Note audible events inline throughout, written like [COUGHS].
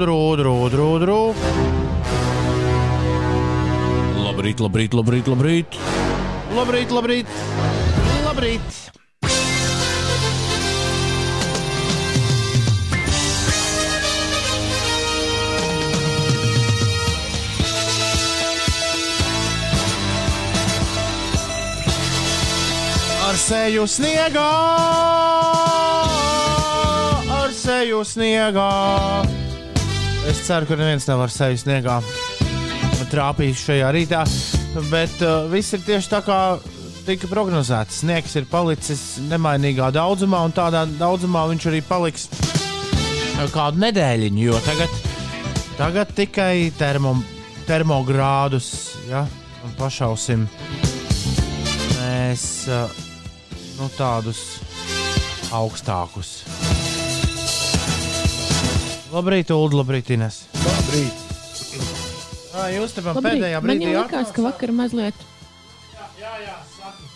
drū, drū, drū, drū. Labrīt, labrīt, labrīt, labrīt. Labrīt, labrīt, labrīt. Ar seju sniegā, ar seju sniegā. Es ceru, ka neviens nav ar seju sniegā trāpījis šajā rītā, bet uh, viss ir tieši tā kā tika prognozēts. Sniegs ir palicis nemainīgā daudzumā, un tādā daudzumā viņš arī paliks uh, kādu nedēļiņu, jo tagad, tagad tikai termo, termogrādus ja, pašausim. Mēs uh, nu, tādus augstākus. Labrīt, Ulu, labrīt, Ines. Labrīt. Ā, Jūs te man Labrīt. pēdējā Man brīdī jau likās, ka vakar mazliet. Jā, jā, saki.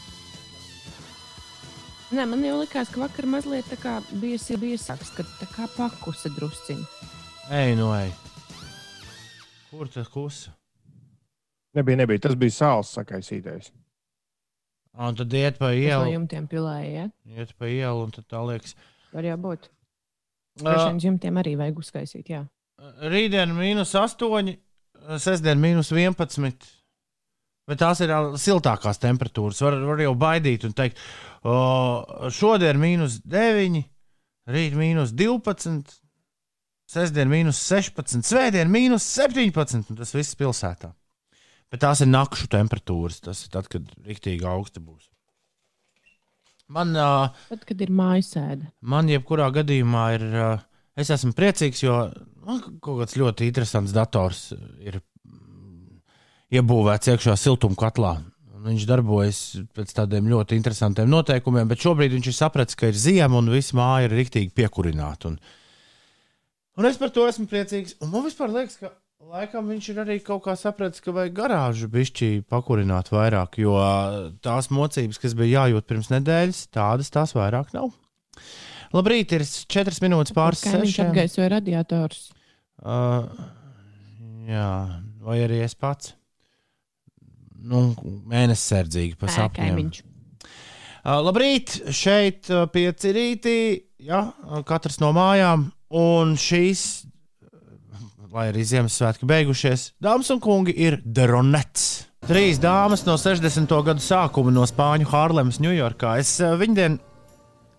Nē, man jau likās, ka vakar mazliet tā kā bija biesāks, ka tā kā pakusa drusciņi. Ej, nu ej. Kur tas kusa? Nebija, nebija. Tas bija sāls sakaisītais. Ā, Un tad iet pa ielu, jumtiem pilēja, ja? iet pa ielu, un tad tā liekas. Var jau būt. Ā, Dažiem jumtiem arī vajag uzskaisīt, jā. Rītdien mīnus 8, sestdien mīnus 11. Bet tās ir siltākās temperatūras. Var, var jau baidīt un teikt, o, šodien mīnus 9, rīt mīnus 12, sestdien mīnus 16, svētdien mīnus 17. un Tas viss pilsētā. Bet tās ir nakšu temperatūras. Tas ir tad, kad rīktīgi augsta būs. Man, uh, Tad, kad ir mājasēde. man jebkurā gadījumā ir. Uh, es esmu priecīgs, jo man kaut kāds ļoti interesants dators ir mm, iebūvēts iekšā siltumkatlā. Viņš darbojas pēc tādiem ļoti interesantiem noteikumiem, bet šobrīd viņš ir sapratis, ka ir ziema un viss māja ir rīktīgi piekurināta. Un, un es par to esmu priecīgs. Un man vispār liekas, ka laikam viņš ir arī kaut kā sapratis, ka vajag garāžu bišķī pakurināt vairāk, jo tās mocības, kas bija jājūt pirms nedēļas, tādas tās vairāk nav. Labrīt, ir 4 minūtes pāris Kā viņš apgaisoja radiators. Uh, jā, vai arī es pats. Nu, mēnesis sardzīgi pa sapņiem. Uh, labrīt, šeit uh, pieci rītī, ja, katrs no mājām, un šīs, lai arī Ziemassvētki beigušies, dāmas un kungi, ir Dronets. Trīs dāmas no 60. gadu sākuma no Spāņu Hārlemas, Ņujorkā. Es uh, viņdien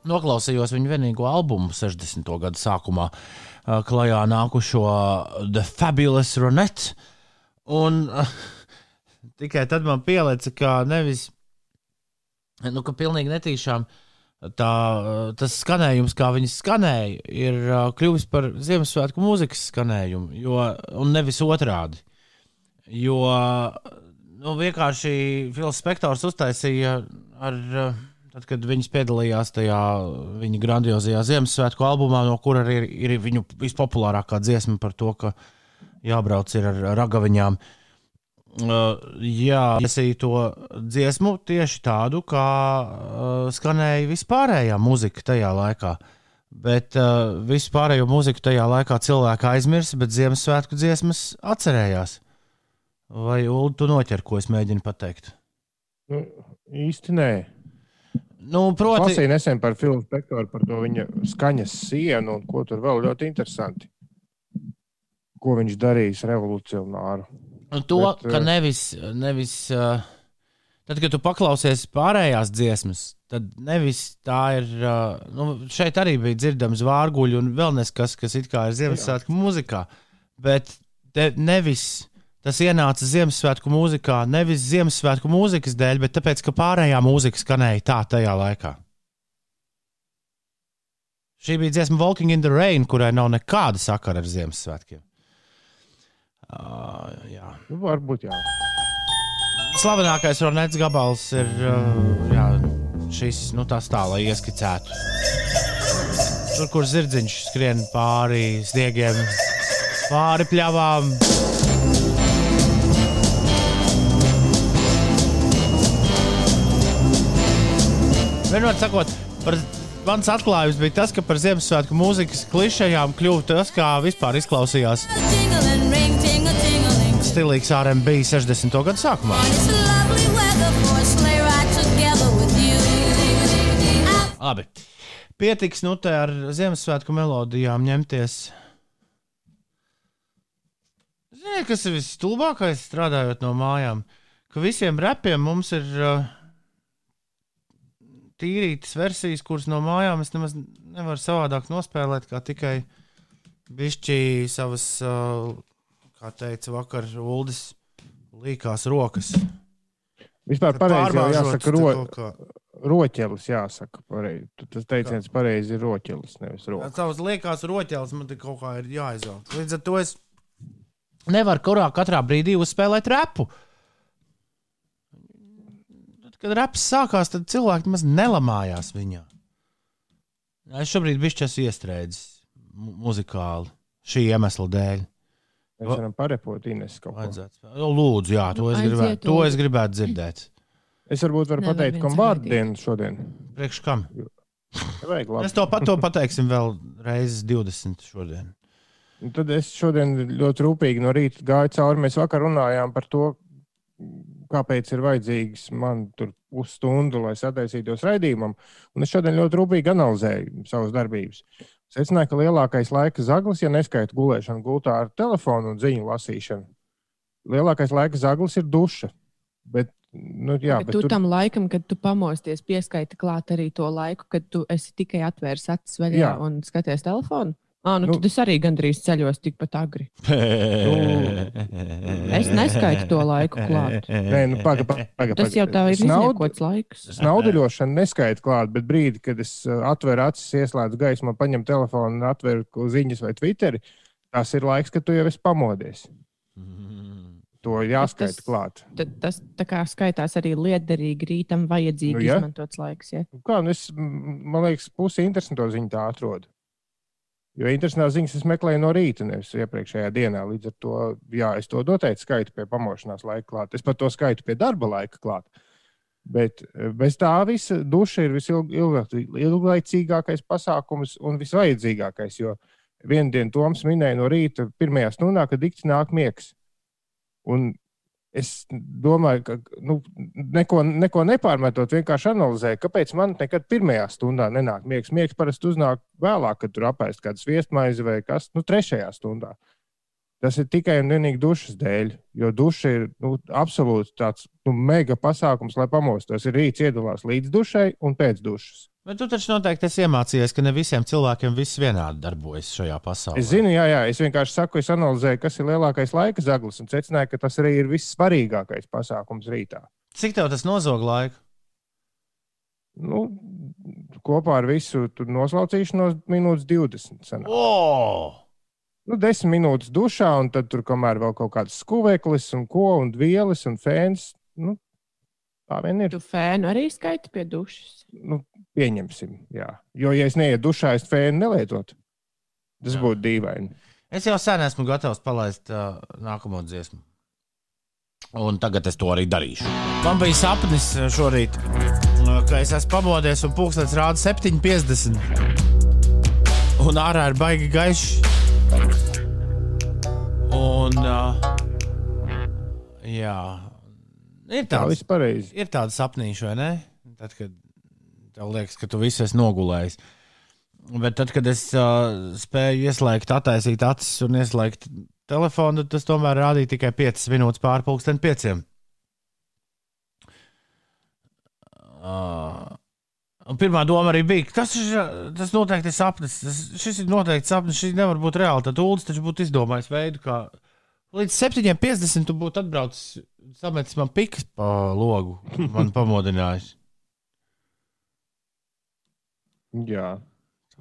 noklausījos viņu vienīgo albumu 60. gadu sākumā, uh, klajā nākušo The Fabulous Ronette. Un uh, tikai tad man pielica, ka nevis nu, ka pilnīgi netīšām tā, tas skanējums, kā viņas skanēja, ir uh, kļuvis par Ziemassvētku mūzikas skanējumu, jo, un nevis otrādi. Jo nu, vienkārši Fils Spektors uztaisīja ar. uh, Tad, kad viņas piedalījās tajā viņa grandiozajā Ziemassvētku albumā, no kura arī ir, ir viņu vispopulārākā dziesma par to, ka jābrauc ar ragaviņām. Uh, jā, iesaistīju to dziesmu tieši tādu, kā uh, skanēja vispārējā mūzika tajā laikā. Bet uh, visu pārējo mūziku tajā laikā cilvēki aizmirsa, bet Ziemassvētku dziesmas atcerējās. Vai Ulu, tu noķer, ko es mēģinu pateikt? Nu, īsti nē. Nu, proti, Lasīju nesen par filmu Spektoru, par to viņa skaņas sienu un ko tur vēl ļoti interesanti. Ko viņš darījis revolucionāru. Nu, to, Bet, ka eh, nevis, nevis uh, tad, kad tu paklausies pārējās dziesmas, tad nevis tā ir. Uh, nu, šeit arī bija dzirdams vārguļi un vēl neskas, kas it kā ir Ziemassvētku mūzikā. Bet nevis tas ienāca Ziemassvētku mūzikā, nevis Ziemassvētku mūzikas dēļ, bet tāpēc, ka pārējā mūzika skanēja tā tajā laikā. Šī bija dziesma Walking in the Rain, kurai nav nekāda sakara ar Ziemassvētkiem. Uh, jā. Nu, varbūt jā. Slavenākais Ronēts gabals ir uh, jā, šis, nu, tas tā, lai ieskicētu. Tur, kur zirdziņš skrien pāri sniegiem, pāri pļavām. Vienmēr sakot, par Mans atklājums bija tas, ka par Ziemassvētku mūzikas klišejām kļuva tas, kā vispār izklausījās Jingling, ring, ting a tingling. Stilīgs RB 60. gadu sākumā. Labi. Pietiks nu te ar Ziemassvētku melodijām ņemties. Ziniet, kas ir visstulbākais strādājot no mājām? Ka visiem repiem mums ir uh, tīrītas versijas, kuras no mājām es nemaz nevaru savādāk nospēlēt, kā tikai bišķi savas, uh, kā teica vakar, Uldis, līkās rokas. Vispār pareizi jau jāsaka, ro, kā. roķelis. Jāsaka, pareizi. Tu- Tas teiciens pareizi ir roķelis, nevis roka. Savas liekas roķeles man te kaut kā ir jāizvelk. Līdz ar to es nevaru kurā katrā brīdī uzspēlēt repu. Tad, kad reps sākās, tad cilvēki maz nelamājās viņā. Es šobrīd bišķi esmu iestrēdzis mu muzikāli šī iemesla dēļ. Mēs varam parepot Ines kaut ko. O, Lūdzu, jā, to es, gribētu, to es gribētu dzirdēt. Es varbūt varu Nevar pateikt, kam vārdu dienu šodien. Priekš kam? Mēs to, pa- to pateiksim vēl reizes 20 šodien. Un Tad es šodien ļoti rūpīgi no rīta gāju cauri. Mēs vakar runājām par to, kāpēc ir vajadzīgs man tur pusstundu, lai sataisītos raidījumam. Un es šodien ļoti rūpīgi analizēju savas darbības. Secināju, ka lielākais laika zaglis, ja neskaita gulēšanu gultā ar telefonu un ziņu lasīšanu, lielākais laika zaglis ir duša. Bet, nu, jā, bet bet tu tur, tam laikam, kad tu pamosties, pieskaiti klāt arī to laiku, kad tu esi tikai atvērs acis vaļā Jā. un skaties telefonu. Ah, nu, Nu- nu, tad es arī gandrīz ceļos tikpat agri. [LAUGHS] Es neskaitu to laiku klāt. Nē, nu, paga, paga, paga, Tas jau tā ir izniekots laiks. Snaudeļošana neskaita klāt, bet brīdi, kad es atveru acis, ieslēdzu gaismu, paņemu telefonu un atveru ziņas vai Twitteri, tas ir laiks, kad tu jau esi pamodies. To jāskaita tas- klāt. Tad tas tā kā skaitās arī liederīgi rītam, vajadzīgi Nu, nu, ja. izmantots laiks. Ja? Kā, nu es, man liekas, pusi interesanto ziņu tā atrodu. Jo interesantās ziņas es meklēju no rīta, nevis iepriekšējā dienā. Līdz ar to, jā, es to noteikti skaitu pie pamošanās laika klāt. Es pat to skaitu pie darba laika klāt. Bet eh, bez tā visa duša ir visilglaicīgākais pasākums un visvajadzīgākais. Jo vienu dienu Toms minēja no rīta, pirmajā stundā, kad dikti nāk miegs. Un es domāju, ka nu, neko, neko nepārmetot, vienkārši analizēju, kāpēc man nekad pirmajā stundā nenāk miegs. Miegs parasti uznāk vēlāk, kad tur apēst kādu sviestmaizi vai kas, nu, trešajā stundā. Tas ir tikai un vienīgi dušas dēļ, jo duša ir nu, absolūti tāds nu, mega pasākums, lai pamostos. Ir rīts iedalās līdz dušai un pēc dušas. Bet tu taču noteikti esi iemācījies, ka ne visiem cilvēkiem viss vienādi darbojas šajā pasaulē. Es zinu, jā, jā, es vienkārši saku, es analizēju, kas ir lielākais laika zaglis un secināju, ka tas arī ir vissvarīgākais pasākums rītā. Cik tev tas nozog laiku? Nu, kopā ar visu noslaucīšanos minūtes 20. Sanāk. Oh! Nu, 10 minūtes dušā, un tad tur kamēr vēl kaut kāds skuveklis, un ko, un vielas, un fēns. Nu, tā vien ir. Tu fēnu arī skaiti pie dušas. Nu, pieņemsim, jā. Jo, ja es neietu dušā, es fēnu nelietotu. Tas Jā. būtu dīvaini. Es jau sen esmu gatavs palaist uh, nākamo dziesmu. Un tagad es to arī darīšu. Man bija sapnis šorīt, ka es esmu pamodies un pūkstens rāda 7,50. Un ārā ir baigi gaišs. Un. Uh, jā, ir Tā tāds viss pareizi. ir tāda sapnīša, vai ne? Tad, kad tev liekas, ka tu visu esi nogulējis. Bet tad, kad es uh, spēju ieslēgt, attaisīt acis un ieslēgt telefonu, tas tomēr rādīja tikai 5 minūtes pārpusdien, 5. Uh, pirmā doma arī bija, ka tas, tas noteikti ir sapnis. Tas, šis ir noteikti sapnis, šis nevar būt reāli. Tad Ulas taču būtu izdomājis veidu, kā līdz 7,50 tu būtu atbraucis, sametis man pikas pa logu, man pamodinājis. Jā.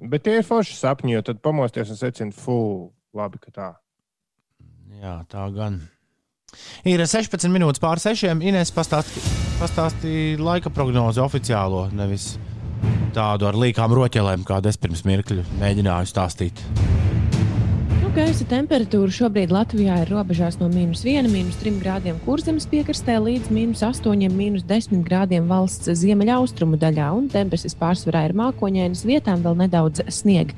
Bet tie ir forši sapņi, jo tad pamosties un secina, fuck, labi, ka tā. Jā, tā gan. Ir 16 minūtes pār 6. Inês pastāstīja pastāstī laika prognozi oficiālo, nevis tādu ar līkām roķelēm, kādu es pirms mirkļa mēģināju stāstīt. Gaisa temperatūra šobrīd Latvijā ir robežās no mīnus 1, mīnus 3 grādiem kurzemes piekrastē līdz mīnus 8, mīnus 10 grādiem valsts ziemeļaustrumu daļā, un debesis pārsvarā ir mākoņainas, vietām vēl nedaudz sniega.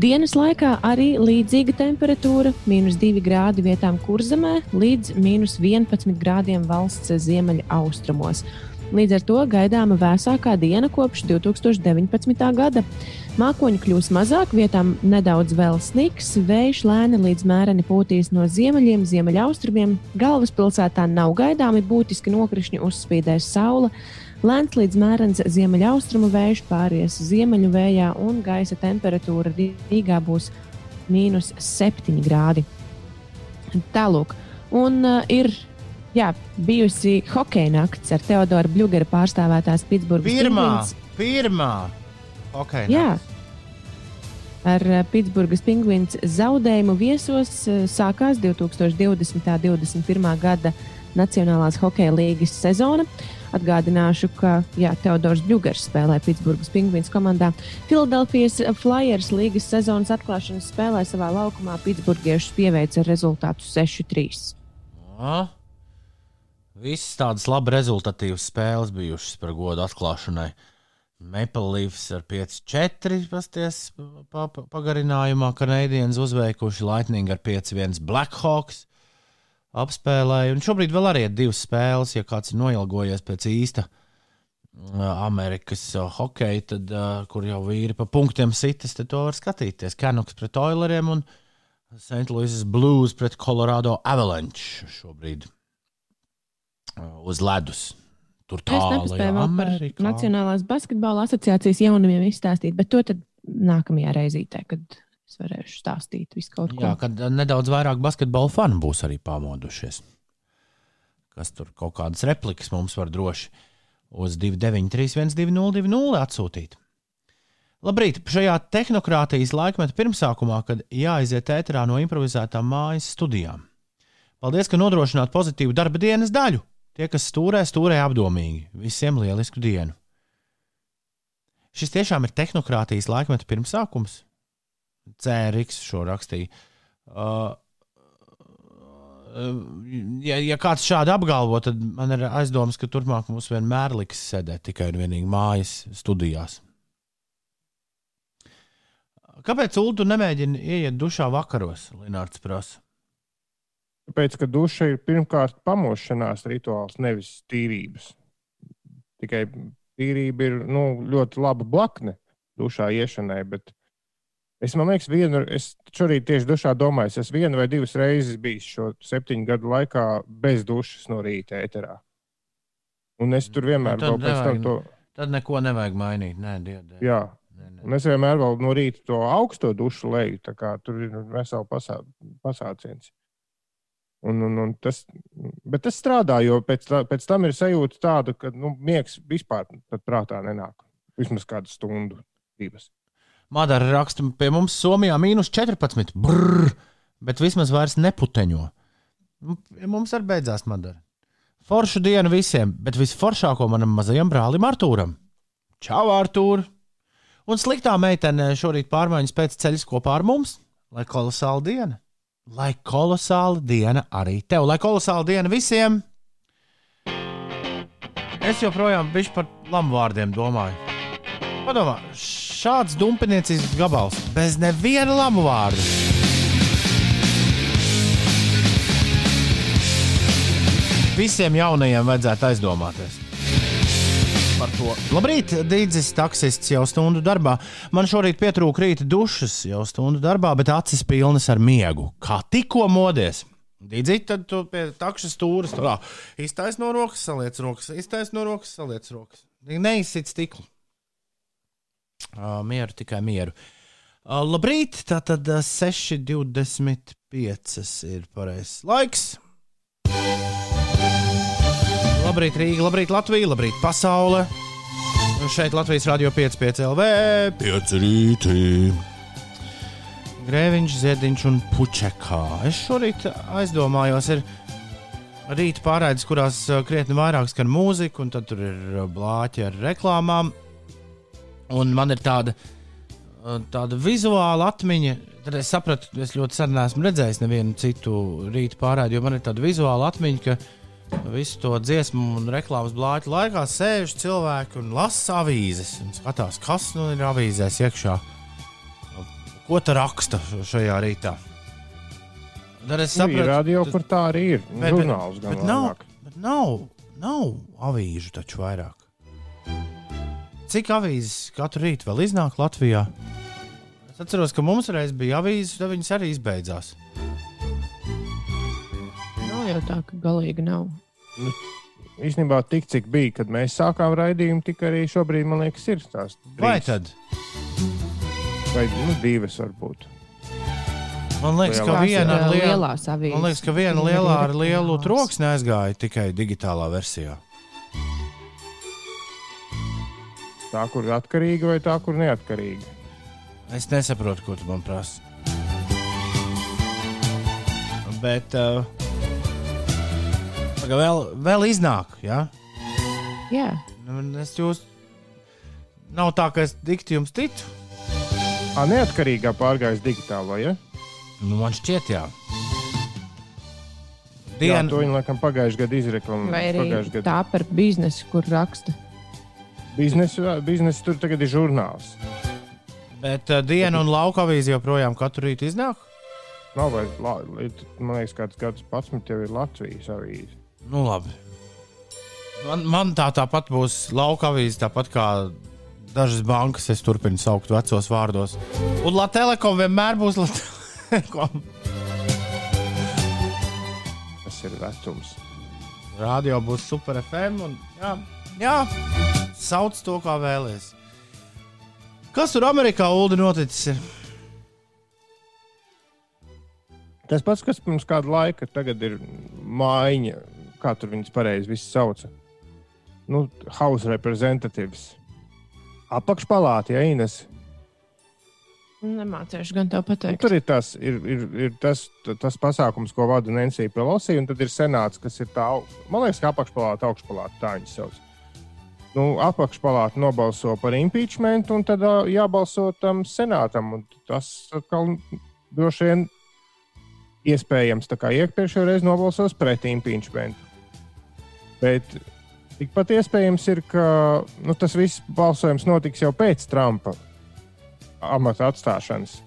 Dienas laikā arī līdzīga temperatūra - mīnus 2 grādi vietām kurzemē līdz mīnus 11 grādiem valsts ziemeļaustrumos. Līdz ar to gaidāma vēsākā diena kopš 2019. gada. Mākoņi kļūs mazāk, vietām nedaudz vēl sniks, vējš lēni līdz mēreni pūtīs no ziemeļiem, ziemeļaustrumiem. Galvaspilsētā nav gaidāmi būtiski nokrišņi, uzspīdēs saule. Lēns līdz mērens ziemeļaustrumu vējš pāries ziemeļu vējā, un gaisa temperatūra Rīgā būs mīnus 7 grādi. Tālāk, un uh, ir jā, bijusi hokeja nakts ar Teodoru Bļūgeru pārstāvētās Pitsburgas Pirmā, Penguins. pirmā. Okay, Jā. Ar uh, Pitsburgas pingvīns zaudējumu viesos uh, sākās 2020. un 2021. gada Nacionālās hokeja līnijas sezona. Atgādināšu, ka jā, Teodors Bļūgers spēlē Pitsburgas pingvīns komandā. Filadelfijas Flyers līgas sezonas atklāšanas spēlē savā laukumā Pitsburgiešus pieveica rezultātu 6-3. Visas tādas labi rezultatīvas spēles bijušas par godu atklāšanai. Maple Leafs ar 5-4 pasties pa, pa, pagarinājumā, Kanādienas uzveikuši Lightning ar 5-1 Blackhawks apspēlēja. Un šobrīd vēl arī ir divas spēles, ja kāds ir noilgojies pēc īsta Amerikas hokeja, tad, kur jau vīri pa punktiem sitas, tad to var skatīties. Canucks pret Oileriem un St. Louis Blues pret Colorado Avalanche šobrīd uz ledus. Tur nespēju vēl par Nacionālās basketbola asociācijas jaunumiem izstāstīt, bet to tad nākamajā reizītē, kad es varēšu stāstīt visu kaut ko. Jā, kad uh, nedaudz vairāk basketbola fanu būs arī pamodušies. Kas tur kaut kādas replikas mums var droši uz 293, 1202 atsūtīt. Labrīt! Šajā tehnokrātijas laikmeta pirmsākumā, kad jāiziet ēterā no improvizētām mājas studijām. Paldies, ka nodrošināt pozitīvu darba dienas daļu. Tie, kas stūrē, stūrē apdomīgi. Visiem lielisku dienu! Šis tiešām ir tehnokrātijas laikmeta pirmsākums. Cēriks šo rakstīja. Uh, ja, ja kāds šādi apgalvo, tad man ir aizdoms, ka turpmāk mums vienmēr liks sēdēt tikai un vienīgi mājas studijās. Kāpēc Ulu nemēģina ieiet dušā vakaros? Linnārds prasa. Tāpēc, ka duša ir pirmkārt pamošanās rituāls, nevis tīrības. Tikai tīrība ir nu, ļoti laba blakne dušā iešanai. Bet es man liekas, vienu, es šorīt tieši dušā domāju, es vienu vai divas reizes biju šo septiņu gadu laikā bez dušas no rīta ēterā. Un es tur vienmēr Nu, vēl pēc tam to. Tad neko nevajag mainīt. Nē, dievdē. Jā, Nē, nē. un es vienmēr vēl no rīta to augsto dušu leju. Tur ir vesela pasā, pasāciens. Un, un, un tas, bet tas strādā, jo pēc, tā, pēc tam ir sajūta tāda, ka nu, miegs vispār prātā nenāk. Vismaz kādu stundu, divas. Madara raksta, pie mums Somijā mīnus 14. Brrr, bet vismaz vairs neputeņo. Pie Mums arī beidzās Madara. Foršu dienu visiem, bet visforšāko manam mazajam brālim Artūram. Čau, Artūr! Un sliktā meitene šorīt pārmaiņas pēc ceļas kopā ar mums. Lai kolosāla diena! Lai kolosāla diena arī tev, lai kolosāla diena visiem! Es joprojām bišķi par lamu vārdiem domāju. Padomā, šāds dumpiniecisks gabals bez neviena labu vārdu. Visiem jaunajiem vajadzētu aizdomāties to. Labrīt, Dīdzis, taksists jau stundu darbā. Man šorīt pietrūka rīta dušas jau stundu darbā, bet acis pilnas ar miegu. Kā tikko modies. Dīdzīt, tad tu pie takšas stūres tur iztaisno no rokas, saliec rokas, iztaisno no rokas, saliec rokas. Neizsit stiklu. Uh, mieru, tikai mieru. Uh, labrīt, tā tad uh, 6,25 ir pareizs laiks. Labrīt, Rīga, labrīt, Latvija, labrīt, pasaule. Šeit Latvijas Rādio 5,5 LV, 5 rītī. Grēviņš, Ziediņš un Puķekā. Es šorīt aizdomājos, ir rīta pārraides, kurās uh, krietni vairāk skan mūzika, un tad tur ir uh, blāķi ar reklāmām. Un man ir tāda uh, tāda vizuāla atmiņa. Tad es sapratu, es ļoti sen neesmu redzējis nevienu citu rītu pārēdi, jo man ir tāda vizuāla atmiņa, ka visu to dziesmu un reklāmas blāķu laikā sēž cilvēki un lasa avīzes un skatās, kas nu ir avīzēs iekšā. Ko tā raksta šajā rītā? Tad es Nu, ir sapratu, radio, kur tā arī ir. Bet- bet- Žurnāls gan bet nav, bet nav, nav avīžu taču vairāk. Cik avīzes katru rītu vēl iznāk Latvijā? Es atceros, ka mums reiz bija avīzes, tad viņas arī izbeidzās. Jau tā, ka galīgi nav. Īstenībā tik, cik bija, kad mēs sākām raidījumu, tik arī šobrīd, man liekas, ir tās Vai trīs tad? Vai nu, divas varbūt. Man liekas, ka viena ar lielu, man liekas, ka viena lielā ar lielu troksni aizgāja tikai digitālā versijā. Tā, kur ir atkarīga vai tā, kur neatkarīga. Es nesaprotu, ko tu man prasi. Bet uh, paga, vēl, vēl iznāk, jā. Jā, Nu, Es jūs. Nav tā, ka es dikti jums ticu. Ā, neatkarīgā pārgājis digitālā, ja? Nu, man šķiet, jā. Jā, Diena, to viņi laikam pagājušajā gadā izreklamēja. vai arī gadā tā par biznesu, kur raksta. biznesa, biznesa tur tagad ir žurnāls. bet uh, diena un lauka avīze joprojām katru rītu iznāk. Nav vairs, man liekas, kāds gads pats jau ir Latvijas avīze. Nu, labi. Man, man tā tāpat būs lauka avīze, tāpat kā dažas bankas, es turpinu saukt vecos vārdos. Un Latvijas telekom vienmēr būs Latvijas telekom. Tas ir vecums. Radio būs super FM. Un, jā, jā, sauc to, kā vēlēsies. Kas tur Amerikā Ulu noticis? Ir? Tas pats, kas pirms kāda laika, tagad ir mājiņa, kā tur viņas pareizi viss sauca. Nu, House reprezentatīvs. Apakšpalāta, ja Ines. Nemācīšu gan tev Nu, pateikt. tur ir tas, ir, ir, ir tas, tas pasākums, ko vada Nancy Pelosi, un tad ir senāts, kas ir tā, man liekas, ka apakšpalāta, augšpalāta, tā viņas sauc. Nu, apakšpalāta nobalso par impeachment, un tad jābalso tam senātam. Tas atkal droši vien iespējams, reizē nobalsos pret impeachment. Bet tikpat iespējams ir, ka nu, tas viss balsojums notiks jau pēc Trumpa amata atstāšanas.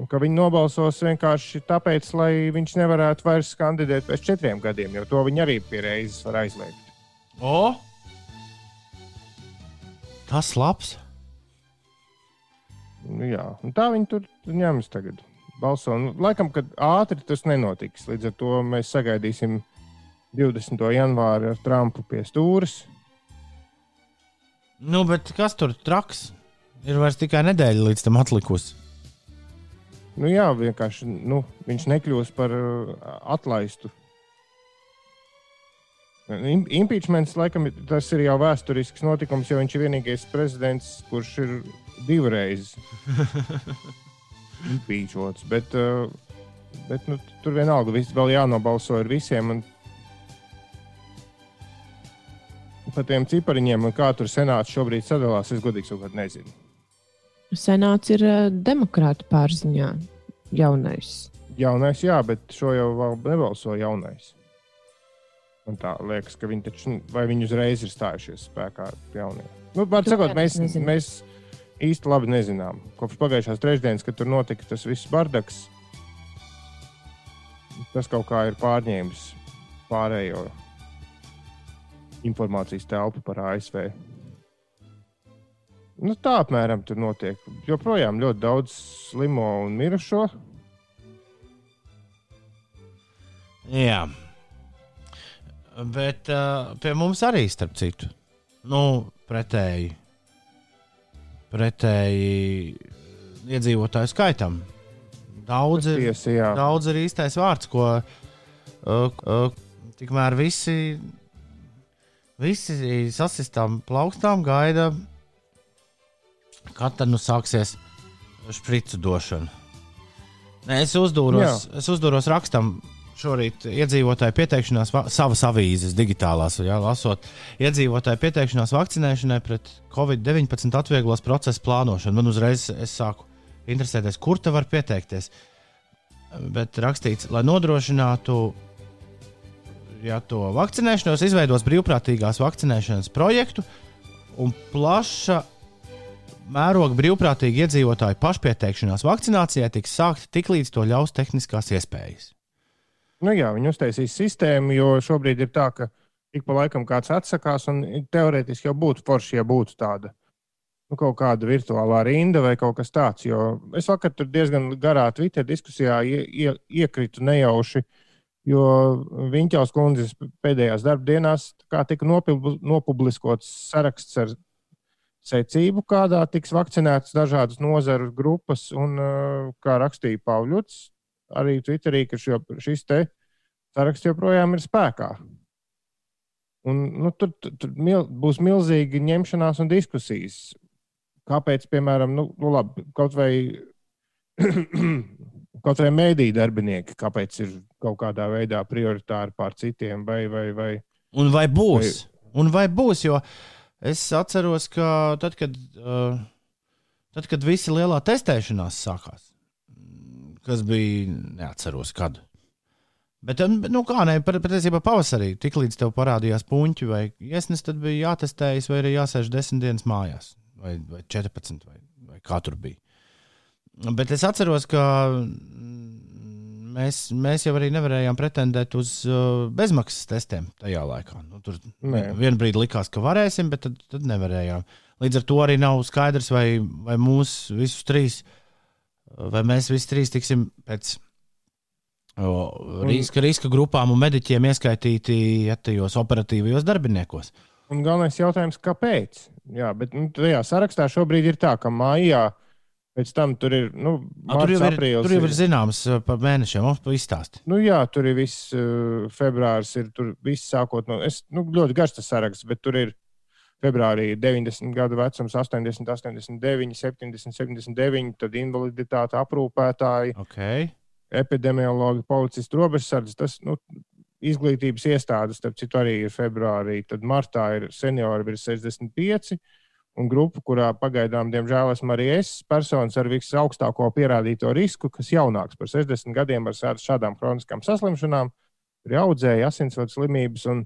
Un ka viņi nobalsos vienkārši tāpēc, lai viņš nevarētu vairs kandidēt pēc četriem gadiem, jo to viņi arī pie reizes var aizliegt. O! Tas labs. Nu, jā, un tā viņi tur ņemas tagad. Balso. Nu, laikam, kad ātri tas nenotiks. Līdz ar to mēs sagaidīsim 20. janvāri ar Trumpu pie stūres. Nu, bet kas tur traks? Ir vairs tikai nedēļa līdz tam atlikusi. Nu, jā, vienkārši nu, viņš nekļūs par uh, atlaistu. Im- Impeachments, laikam, tas ir jau vēsturisks notikums, jo viņš ir vienīgais prezidents, kurš ir divreiz [LAUGHS] impeachots. Bet, uh, bet nu, tur vienalga, vēl jānobalso ar visiem. Un... Par tiem cipariņiem, un kā tur senāts šobrīd sadalās, es godīgi sakot, nezinu. Senāts ir uh, demokrāta pārziņā. Jaunais. Jaunais, jā, bet šo jau vēl nebalso jaunais. Man tā liekas, ka viņi taču, vai viņi uzreiz ir stājušies spēkā jaunie. Nu, var sakot, mēs, nezinu. mēs īsti labi nezinām. Kopš pagājušās trešdienas, kad tur notika tas viss bardaks, tas kaut kā ir pārņēmis pārējo informācijas telpu par ASV. Nu, tā apmēram tur notiek. Joprojām ļoti daudz slimo un mirušo. Jā. Bet uh, pie mums arī, starp citu, nu, pretēji, pretēji iedzīvotāju skaitam. Daudz ir, Tiesa, jā. daudz ir īstais vārds, ko uh, uh, tikmēr visi, visi sasistām plaukstām gaida, kad tad nu sāksies špricu došana. Nē, es uzdūros, es uzdūros rakstam šorīt iedzīvotāju pieteikšanās, va- savas avīzes digitālās, jā, lasot, iedzīvotāju pieteikšanās vakcinēšanai pret covid-19 atvieglos procesu plānošanu. Man uzreiz es sāku interesēties, kur te var pieteikties. Bet rakstīts, lai nodrošinātu ja to vakcinēšanos, izveidos brīvprātīgās vakcinēšanas projektu un plaša mēroga brīvprātīgi iedzīvotāju pašpieteikšanās vakcinācijai tiks sākta tiklīdz to ļaus tehniskās iespējas. Nu, jā, viņi uztaisīs sistēmu, jo šobrīd ir tā, ka ik pa laikam kāds atsakās, un teorētiski jau būtu forši, ja būtu tāda nu, kaut kāda virtuālā rinda vai kaut kas tāds. Jo es vakar tur diezgan garā Twitter diskusijā ie, ie, iekritu nejauši, jo Viņķaus kundzes pēdējās darbdienās tā kā tika nopubliskots saraksts ar secību, kādā tiks vakcinētas dažādas nozaru grupas, un uh, kā rakstīja Pāvļots, arī Twitterī, ka šo, šis te saraksts joprojām ir spēkā. Un, nu, tur, tur mil, būs milzīgi ņemšanās un diskusijas. Kāpēc, piemēram, nu, nu labi, kaut vai, [CLEARS THROAT] kaut vai mēdīņu darbinieki, kāpēc ir kaut kādā veidā prioritāri pār citiem, vai, vai, vai Un vai būs? Un vai būs? Jo es atceros, ka tad, kad, uh, tad, kad visi lielā testēšanās sākās, kas bija neatceros kad. Bet, um, nu, kā nē, pat- patiesībā pavasarī, tiklīdz tev parādījās puņķi vai iesnes, tad bija jātestējas, vai arī jāsēž desmit dienas mājās, vai, vai 14, vai, vai kā tur bija. Bet es atceros, ka mm, mēs, mēs jau arī nevarējām pretendēt uz uh, bezmaksas testiem tajā laikā. Nu, tur vienā brīdī likās, ka varēsim, bet tad, tad nevarējām. Līdz ar to arī nav skaidrs, vai, vai mūs visus trīs, vai mēs visi trīs tiksim pēc o, riska, riska grupām un mediķiem ieskaitīti ja, tajos operatīvajos darbiniekos. Un galvenais jautājums, kāpēc? Jā, bet nu, tajā sarakstā šobrīd ir tā, ka mājā pēc tam tur ir. Nu, A, tur, jau ir, aprīlis tur jau ir zināms uh, par mēnešiem, mums pa izstāsti. Nu, jā, tur ir viss uh, februāris, ir tur viss sākot no. Es, nu, ļoti garš tas saraksts, bet tur ir februārī 90 gadu vecums, 80, 89, 70, 79, tad invaliditāte, aprūpētāji, Okay. epidemiologi, policisti, robežsardze. Tas nu, izglītības iestādes, starp citu, arī ir februārī. Tad martā ir seniori virs 65. Un grupa, kurā pagaidām, diemžēl, esmu arī es, personis ar visaugstāko pierādīto risku, kas jaunāks par 60 gadiem ar šād- šādām kroniskām saslimšanām, ir audzēji, asinsvadu slimības un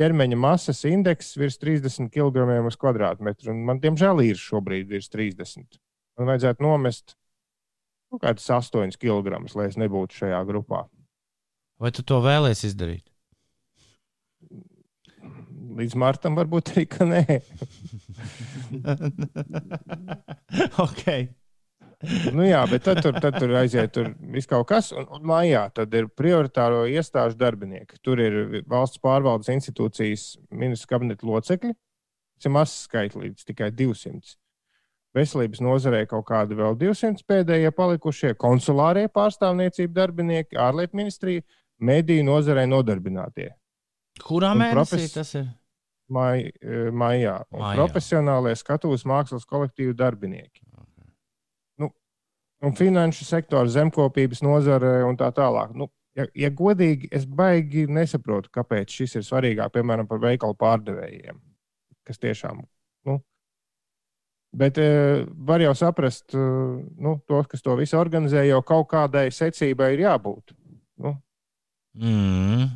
ķermeņa masas indeks virs 30 kg uz kvadrātmetru. Un man, diemžēl, ir šobrīd virs 30. Man vajadzētu nomest kaut kādus 8 kg, lai es nebūtu šajā grupā. Vai tu to vēlēsies izdarīt? Līdz martam varbūt arī, ka nē. [LAUGHS] ok. Nu, jā, bet tad tur, tad tur aiziet tur kaut kas. Un, un mājā tad ir prioritāro iestāžu darbinieki. Tur ir valsts pārvaldes institūcijas ministrs kabineta locekļi. Tas ir mazs skaits līdz tikai 200. Veselības nozarē kaut kādi vēl 200 pēdējie palikušie, konsulārie pārstāvniecību darbinieki, ārlietu ministrija, mediju nozarē nodarbinātie. Kurā mēnesī profes- tas ir? Mai, eh, maijā. Un Maijā. profesionālie skatuves mākslas kolektīvu darbinieki. Nu, un finanšu sektora, zemkopības nozare un tā tālāk. Nu, ja, ja godīgi, es baigi nesaprotu, kāpēc šis ir svarīgāk, piemēram, par veikalu pārdevējiem. Kas tiešām. Nu, bet e, var jau saprast, e, nu, tos, kas to visu organizē, jau kaut kādai secībai ir jābūt. Nu, Mm.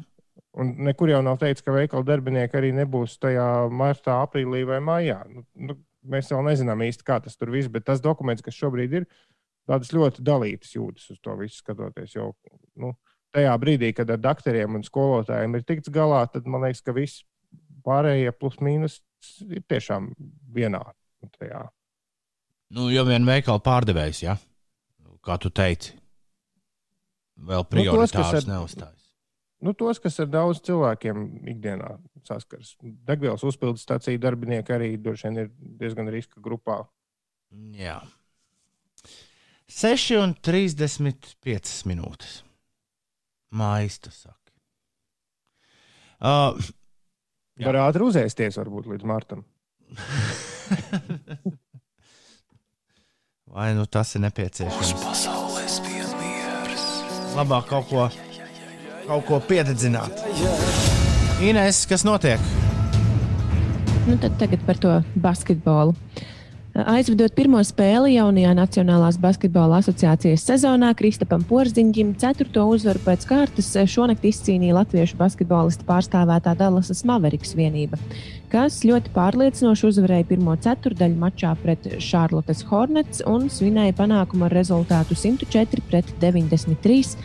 Un nekur jau nav teikts, ka veikala darbinieki arī nebūs tajā martā, aprīlī vai maijā. Nu, nu, mēs vēl nezinām īsti, kā tas tur viss, bet tas dokuments, kas šobrīd ir, tādas ļoti dalītas jūtas uz to visu skatoties. Jo nu, tajā brīdī, kad ar doktoriem un skolotājiem ir tikts galā, tad man liekas, ka viss pārējie plus mīnus ir tiešām vienā. Tajā. Nu, jau vien veikala pārdevējs, ja? kā tu teici, vēl Nu, tos, ar- neuzstājas. Nu, tos, kas ar daudz cilvēkiem ikdienā saskars. Degvielas uzpildes stācija darbinieki arī droši vien ir diezgan riska grupā. Jā. 6 un 35 minūtes. Mājas, tu saki. Uh, Jā. Var ātri uzēsties, varbūt līdz martam. [LAUGHS] vai nu tas ir nepieciešams? Labāk kaut ko kaut ko piededzināt. Ines, kas notiek? Nu, tagad par to basketbolu. Aizvedot pirmo spēli jaunajā Nacionālās basketbola asociācijas sezonā, Kristapam Porziņģim ceturto uzvaru pēc kārtas šonakt izcīnīja latviešu basketbolistu pārstāvētā Dallasas Mavericks vienība, kas ļoti pārliecinoši uzvarēja pirmo ceturdaļu mačā pret Charlottes Hornets un svinēja panākumu ar rezultātu 104 pret 93.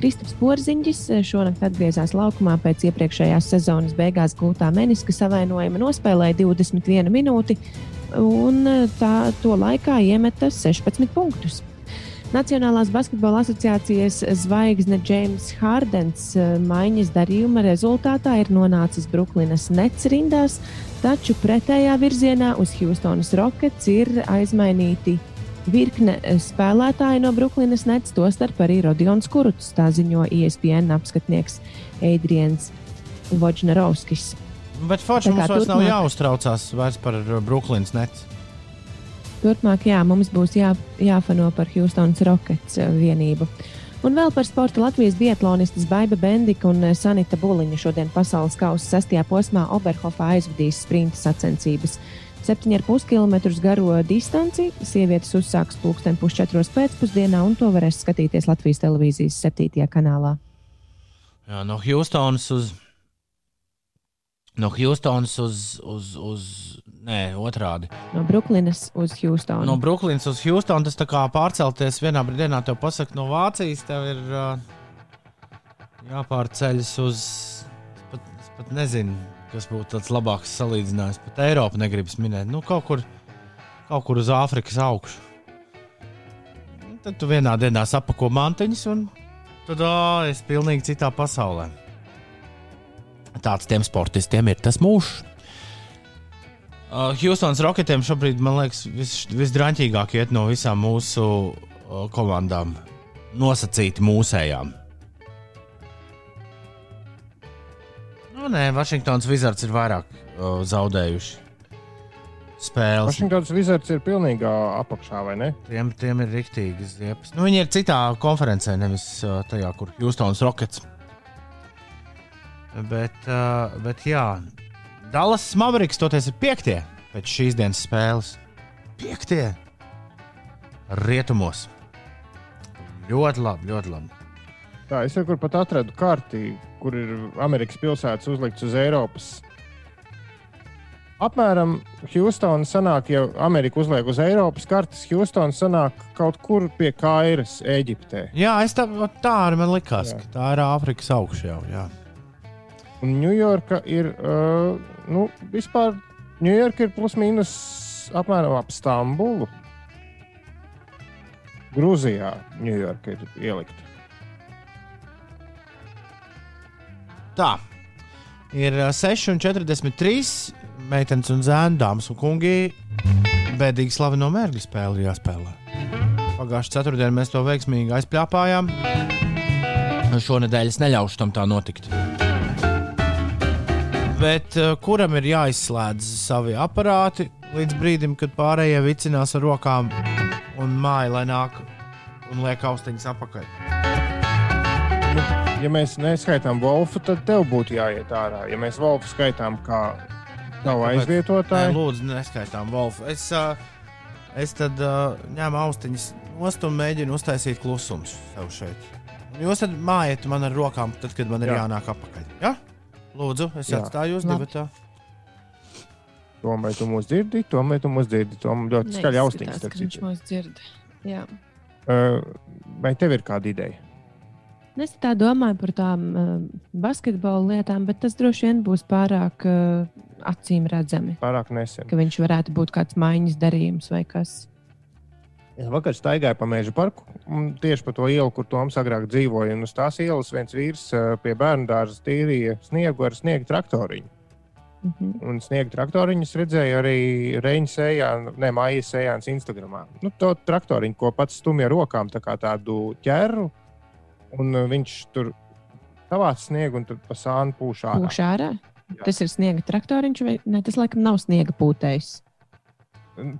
Kristaps Porziņģis šonakt atgriezās laukumā pēc iepriekšējās sezonas beigās gūtā meniska savainojuma, nospēlēja 21 minūti un tā, to laikā iemeta 16 punktus. Nacionālās basketbola asociācijas zvaigzne James Hardens eh, maiņas darījuma rezultātā ir nonācis Brooklynas Nets rindās, taču pretējā virzienā uz Houstonas Rockets ir aizmainīti virkne eh, spēlētāji no Brooklynas Nets, tostarp arī Rodions Kuruts, tā ziņo ESPN apskatnieks Adrians Voģnerovskis. Bet Falks mums vairs nav turpmāk. jāuztraucās vairs par uh, Brooklynas nets. Turpmāk, jā, mums būs jā, jāfano par Houstonas Rockets eh, vienību. Un vēl par sporta Latvijas biatlonistas Baiba Bendika un eh, Sanita Buliņa šodien pasaules kausa sestajā posmā Oberhofā aizvadīs sprinta sacensības. 7,5 km garo distanci sievietes uzsāks pulksten pusčetros pēcpusdienā, un to varēs skatīties Latvijas televīzijas 7. kanālā. Jā, no Houstonas uz. No Houstonas uz, uz, uz. Nē, otrādi. No Brooklynas uz Houstonu. No Brooklynas uz Houstonu tas tā kā pārcelties vienā brīdī, tev pasaka, no Vācijas tev ir uh, jāpārceļas uz. Pat, nezinu, kas būtu tāds labāks salīdzinājums. Pat Eiropu negribas minēt. Nu, kaut kur, kaut kur uz Āfrikas augšu. Un Tad tu vienā dienā sapako mantiņas, un tad ā, es pilnīgi citā pasaulē. Tāds tiem sportistiem ir tas mūžs. Uh, Houstonas Rocketiem šobrīd, man liekas, vis, visdraņķīgāk iet no visām mūsu uh, komandām. Nosacīti mūsējām. Nē, Vašingtons Wizards ir vairāk uh, zaudējuši spēles. Vašingtons Wizards ir pilnīgā apakšā, vai ne? Tiem, tiem ir rīktīgi ziepes. Nu, viņi ir citā konferencē, nevis uh, tajā, kur Houstonas Rockets. Bet, uh, bet jā, Dallas Mavericks toties ir piektie pēc šīs dienas spēles. Piektie rietumos. Ļoti labi, ļoti labi. Tā, es jau kur pat atradu karti, kur ir Amerikas pilsētas uzlikts uz Eiropas. Apmēram Houstonā sanāk, ja Amerika uzliek uz Eiropas kartes, Houstonā sanāk kaut kur pie Kairas, Eģiptē. Jā, tā, tā arī man likās, Jā. ka tā ir Āfrikas augšā jau. Jā. Un Ņujorka ir, uh, nu, vispār Ņujorka ir plus mīnus apmēram ap Stambulu. Grūzijā Ņujorka ir ielikta. Tā ir ā, 6,43 meitenes un zēni, dāmas un kungi. Bēdīgi slaveno mērķu spēli jāspēlē. Pagājušā ceturtdienā mēs to veiksmīgi aizpļāpājām. Šonadēļ es neļaušu tam tā notikt. Bet kuram ir jāizslēdz savi aparāti līdz brīdim, kad pārējie vicinās ar rokām un māja, lai nāk un liek austiņas apakaļ? Ja mēs neskaitām Wolfu, tad tev būtu jāiet ārā. Ja mēs Wolfu skaitām kā tavu aizvietotāju, lūdzu, neskaitām Wolfu. Es, uh, es tad uh, ņēmu austiņas nost un mēģinu uztaisīt klusumu sev šeit. Jūs tad mājiet man ar rokām, tad, kad man ir Jā. Jā. jānāk atpakaļ. Ja? Lūdzu, es Jā. atstāju jūs divi. tomēr tu mūs dzirdi, tomēr tu mūs dzirdi. Tom ļoti skaļi austiņas. Viņš mūs dzird. Jā. Uh, Vai tev ir kāda ideja? Nu, Es tā domāju par tām uh, basketbola lietām, bet tas droši vien būs pārāk uh, acīm redzami. Pārāk nesen. Ka viņš varētu būt kāds maiņas darījums vai kas. Es vakar staigāju pa meža parku, un tieši pa to ielu, kur Toms agrāk dzīvoja. Un uz tās ielas viens vīrs ā, pie bērnu dārza tīrīja sniegu ar sniega traktoriņu. Mhm. Un sniega traktoriņus redzēju arī Reņģa sējā, ne mājas sējāns Instagramā. Nu, to traktoriņu, ko pats stumja ar rokām, tā kā tādu ķēru. Un ā, viņš tur savāc sniegu un tad pa sānu pūš ārā. Pūš ārā. Jā. Tas ir sniega traktoriņš, vai ne? Tas laikam nav sniega pūtējs.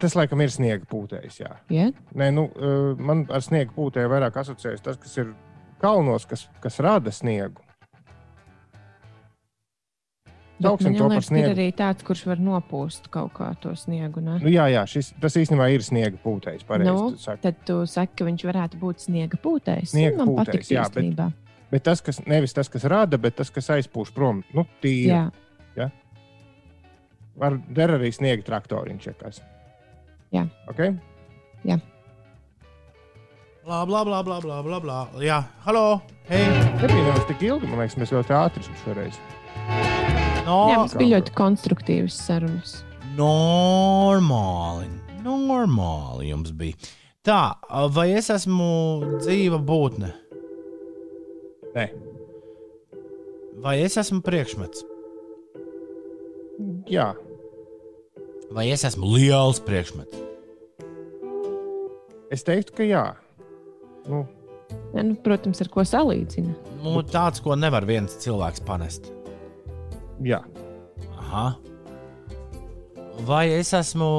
Tas laikam ir sniega pūtējs. Jā. Ja? Nē, nu, ā, man ar sniega pūtēju vairāk asociējas tas, kas ir kalnos, kas, kas rada sniegu. Sauksim man to par liekas, ir sniegu. arī tāds, kurš var nopūst kaut kā to sniegu. Ne? Nu, jā, jā šis, tas īstenībā ir sniega pūtējs. Pareizi, Nu, tu saki. tad tu saki, ka viņš varētu būt sniega pūtējs. Sniega man pūtējs, patīk jā, bet- īstenībā. Bet tas, kas nevis tas, kas rada, bet tas, kas aizpūš prom, nu, tīri. Jā, Var der arī sniega traktoriņš, ja kas. Jā. Okay? Blā, blā, blā, blā, blā, blā, blā. Jā, halo! Hei! Nebija nemaz tik ilgi, man liekas, mēs ļoti ātri šoreiz. No, jā mums bija ļoti konstruktīvas sarunas. normāli. Normāli jums bija. Tā, vai es esmu dzīva būtne? Nē, Vai es esmu priekšmets? jā, Vai es esmu liels priekšmets? es teiktu, ka jā. Nu, Ja, nu, protams, ar ko salīdzina. Nu, tāds, ko nevar viens cilvēks panest. Jā. Aha. Vai es esmu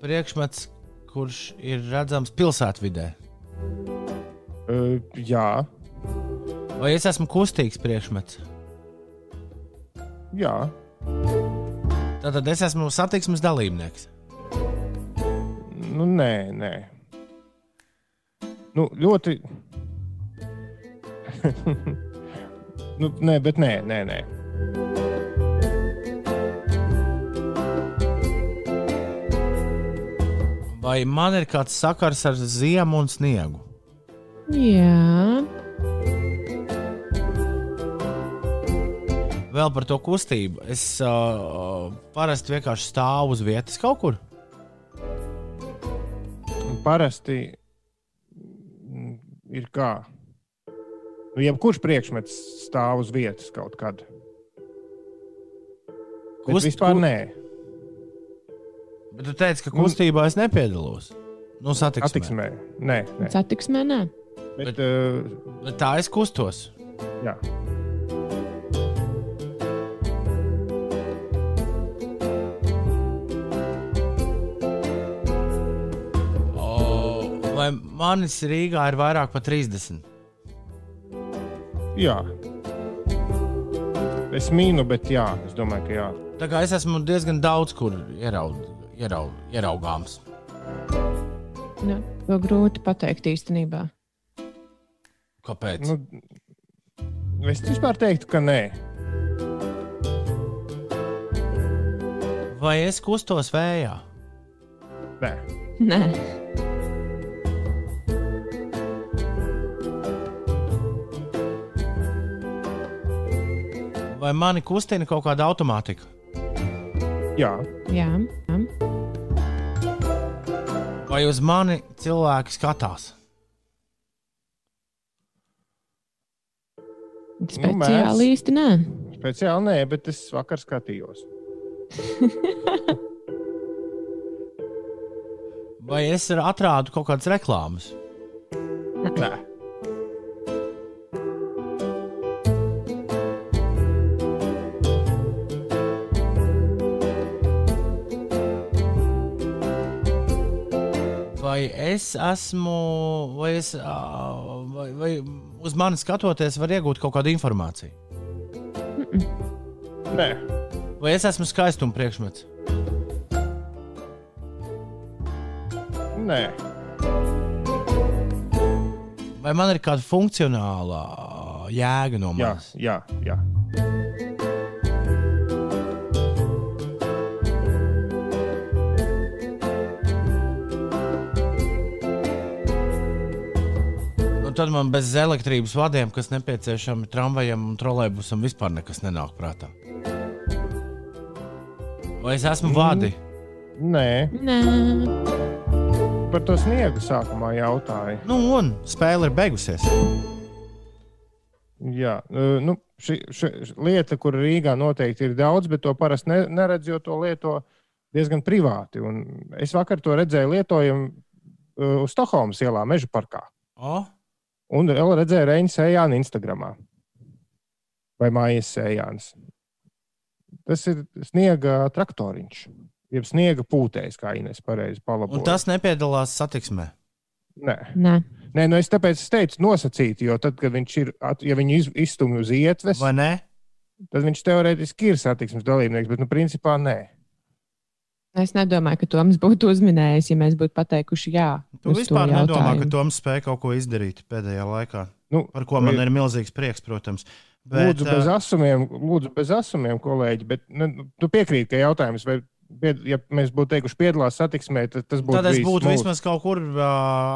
priekšmets, kurš ir redzams pilsētvidē? Uh, jā, Vai es esmu kustīgs priekšmets? jā. Tad es esmu satiksmes dalībnieks. Nu, nē, nē. Nu, ļoti. [LAUGHS] nu, nē, bet nē, nē, nē. Vai man ir kāds sakars ar ziemu un sniegu? Jā, Vēl par to kustību. Es uh, parasti vienkārši stāvu uz vietas kaut kur. Parasti mm, ir kā. Nu, jebkurš priekšmets stāv uz vietas kaut kad. Bet Kust- vispār nē. Bet tu teici, ka kustībā es nepiedalos. Nu, satiksmē. Attiksmē. Nē, nē. satiksmē nē. Bet, uh, Bet tā es kustos. jā. O, vai manis Rīgā ir vairāk par 30? jā. Es mīnu, bet jā, es domāju, ka jā. Tā kā es esmu diezgan daudz kur ieraud, ieraud, ieraugāms. Nu, to grūti pateikt īstenībā. Kāpēc? Nu, es vispār teiktu, ka nē. Vai es kustos vējā? nē. Nē, Vai mani kustina kaut kāda automātika? Jā, jā, jā. Vai uz mani cilvēki skatās? speciāli īsti nē. speciāli nē, bet es vakar skatījos. [LAUGHS] Vai es atrādu kaut kādas reklāmas? Nē. Vai es esmu, vai, es, vai, vai uz mani skatoties, var iegūt kaut kādu informāciju? Nē. Vai es esmu skaistuma priekšmets? Nē. Vai man ir kāda funkcionāla jēga no Jā, manis? jā, jā. Un tad man bez elektrības vadiem, kas nepieciešami tramvajam un trolēļbusam, vispār nekas nenāk prātā. Vai es esmu vadi? Nē. Nē, Par to sniegu sākumā jautāja. Nu, un spēle ir beigusies. Jā, nu, šī, šī šī lieta, kur Rīgā noteikti ir daudz, bet to parasti ne, neredz, jo to lieto diezgan privāti. Un es vakar to redzēju lietojumu uh, uz Stokholmas ielā, Meža parkā. O, Un vēl redzēju Reņģa sējānu Instagram. Vai mājas sējāns. Tas ir sniega traktoriņš. Jeb sniega pūtējs, kā Inês pareizi un palaboja. tas nepiedalās satiksmē. Nē. nē. Nē, nu es tāpēc es teicu nosacīti, jo tad, kad viņš ir, ja viņu iz- izstumj uz ietves, Vai ne? tad viņš teorētiski ir satiksmes dalībnieks, bet nu, principā nē. Es nedomāju, ka Toms būtu uzminējis, ja mēs būtu pateikuši jā. Tu vispār nedomā, ka. Toms spēja kaut ko izdarīt pēdējā laikā. Nu, Par ko man ir milzīgs prieks, protams. Bet, lūdzu, bez asumiem, lūdzu, bez asumiem, kolēģi. Bet, nu, tu piekrīti, ka jautājums, vai, ja mēs būtu teikuši, piedalās satiksmē, tad tas būtu. Tad es būtu smooth. vismaz kaut kur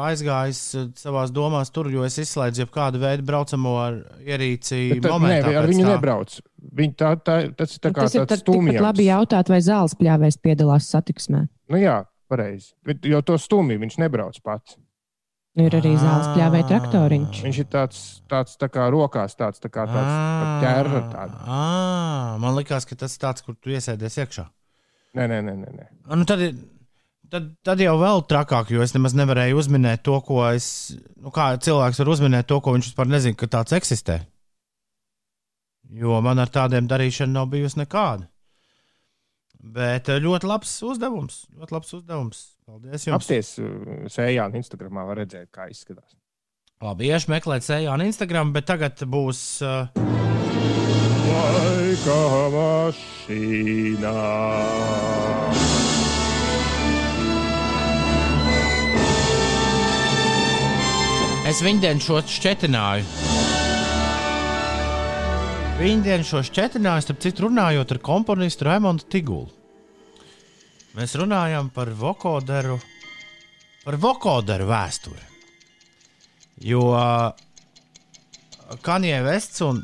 aizgājis savā domās, tur, jo es izslēdzu jebkādu veidu braucamo ar ierīci. Bet, tad, nē, momentā ar viņu tā. nebrauc. Viņi tā, tā, tas ir tā Nu, kā Tas ir stumjums. labi jautāt, vai zāles pļāvēs piedalās satiksmē. Nu, jā, pareizi. Bet jau to stumju viņš nebrauc pats. Nu, ir arī zāles pļāvēja traktoriņš. Viņš ir tāds, tāds tā kā rokās, tāds tā kā tāds Ā, ķērra. Ā, Man liekas, ka tas ir tāds, kur tu iesēdies iekšā. Nē, nē, nē, nē. Nu, tad, tad, tad jau vēl trakāk, jo es nemaz nevarēju uzminēt to, ko es. Nu, kā cilvēks var uzminēt to, ko viņš vispār nezina, ka tāds eksistē. Jo man ar tādiem darīšana nav bijusi nekāda. Bet eh, ļoti labs uzdevums. Ļoti labs uzdevums. Paldies jums. Apsties sējā un Instagramā var redzēt, kā izskatās. Labi, iešu meklēt sejā un Instagram, bet tagad būs. Uh, Laika mašīnā. Es viņdien šo šķetināju. Viņdien šo šķetināju, starp citu, runājot ar komponistu Raimondu Tigulu. Mēs runājam par vokoderu, par vokoderu vēsturi. Jo Kanjē Vests un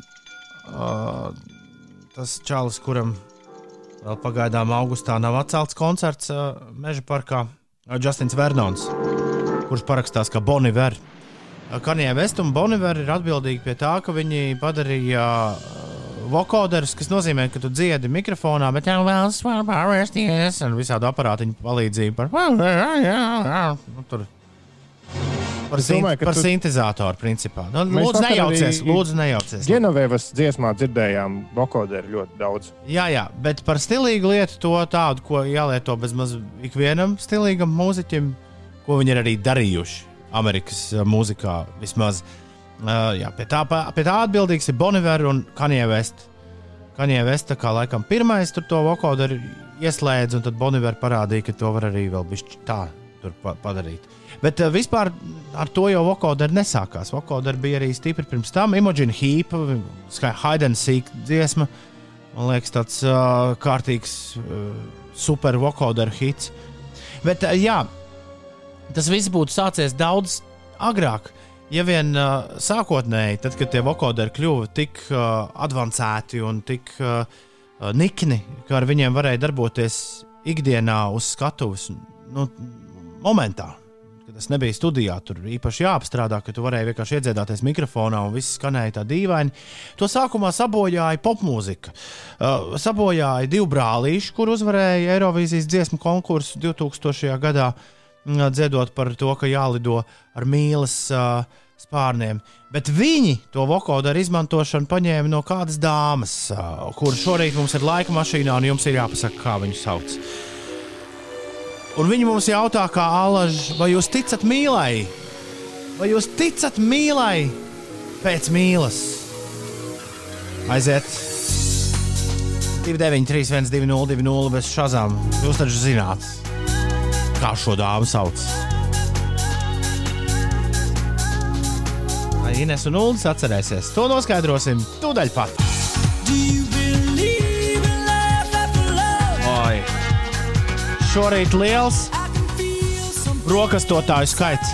uh, tas čalis, kuram vēl pagaidām augustā nav atcelts koncerts uh, Meža parkā, uh, Justins Vernons, kurš parakstās kā Boniver. Kanjē Vest un Boniver ir atbildīgi pie tā, ka viņi padarīja vokoderus, kas nozīmē, ka tu dziedi mikrofonā, bet jau vēl pārvērsties un visādi aparātiņu palīdzību par, nu, tur, par, domāju, par tu- sintēzatoru principā. Nu, lūdzu, nejaucies, lūdzu, nejaucies. Genovēvas dziesmā dzirdējām vokoderu ļoti daudz. Jā, jā, bet par stilīgu lietu to tādu, ko jālieto bezmaz ikvienam stilīgam mūziķim, ko viņi ir arī darījuši Amerikas uh, mūzikā vismaz. Uh, jā, pie, tā, pie tā atbildīgs ir Boniver un Kanye West. Kanye West tā kā laikam pirmais tur to vokoderu ieslēdz, un tad Boniver parādīja, ka to var arī vēl bišķi tā padarīt. Bet uh, vispār ar to jau vokoderu nesākās. Vokoderu bija arī stipri pirms tam. Imogen Heap, and Seek dziesma. Man liekas, tāds uh, kārtīgs uh, super vokoderu hits. Bet, uh, jā, tas viss būtu sācies daudz agrāk. Ja vien uh, sākotnēji, tad, kad tie vokoderi kļuva tik uh, avansēti un tik uh, nikni, ka ar viņiem varēja darboties ikdienā uz skatuves, nu, momentā, kad tas nebija studijā, tur īpaši jāapstrādā, ka tu varēji vienkārši iedziedāties mikrofonā un viss skanēja tā dīvaini. To sākumā sabojāja popmūzika. Uh, sabojāja divi brālīši, kur uzvarēja Eirovīzijas dziesmu konkursu 2000. gadā, mm, dziedot par to, ka jālido ar mīlas uh, spārniem. Bet viņi to vokoderu izmantošanu paņēma no kādas dāmas, uh, kur šorīt mums ir laika mašīnā, un jums ir jāpasaka, kā viņu sauc. Un viņi mums jautā, kā alaži, vai jūs ticat mīlai? Vai jūs ticat mīlai pēc mīlas? Aiziet! 293, 120, 200 bez šazām. Jūs taču zināt, kā šo dāmu sauc. Ines un Ulas atcerēsies? To noskaidrosim tūdaļ pat. Oi! Šorīt liels brokastotāju skaits.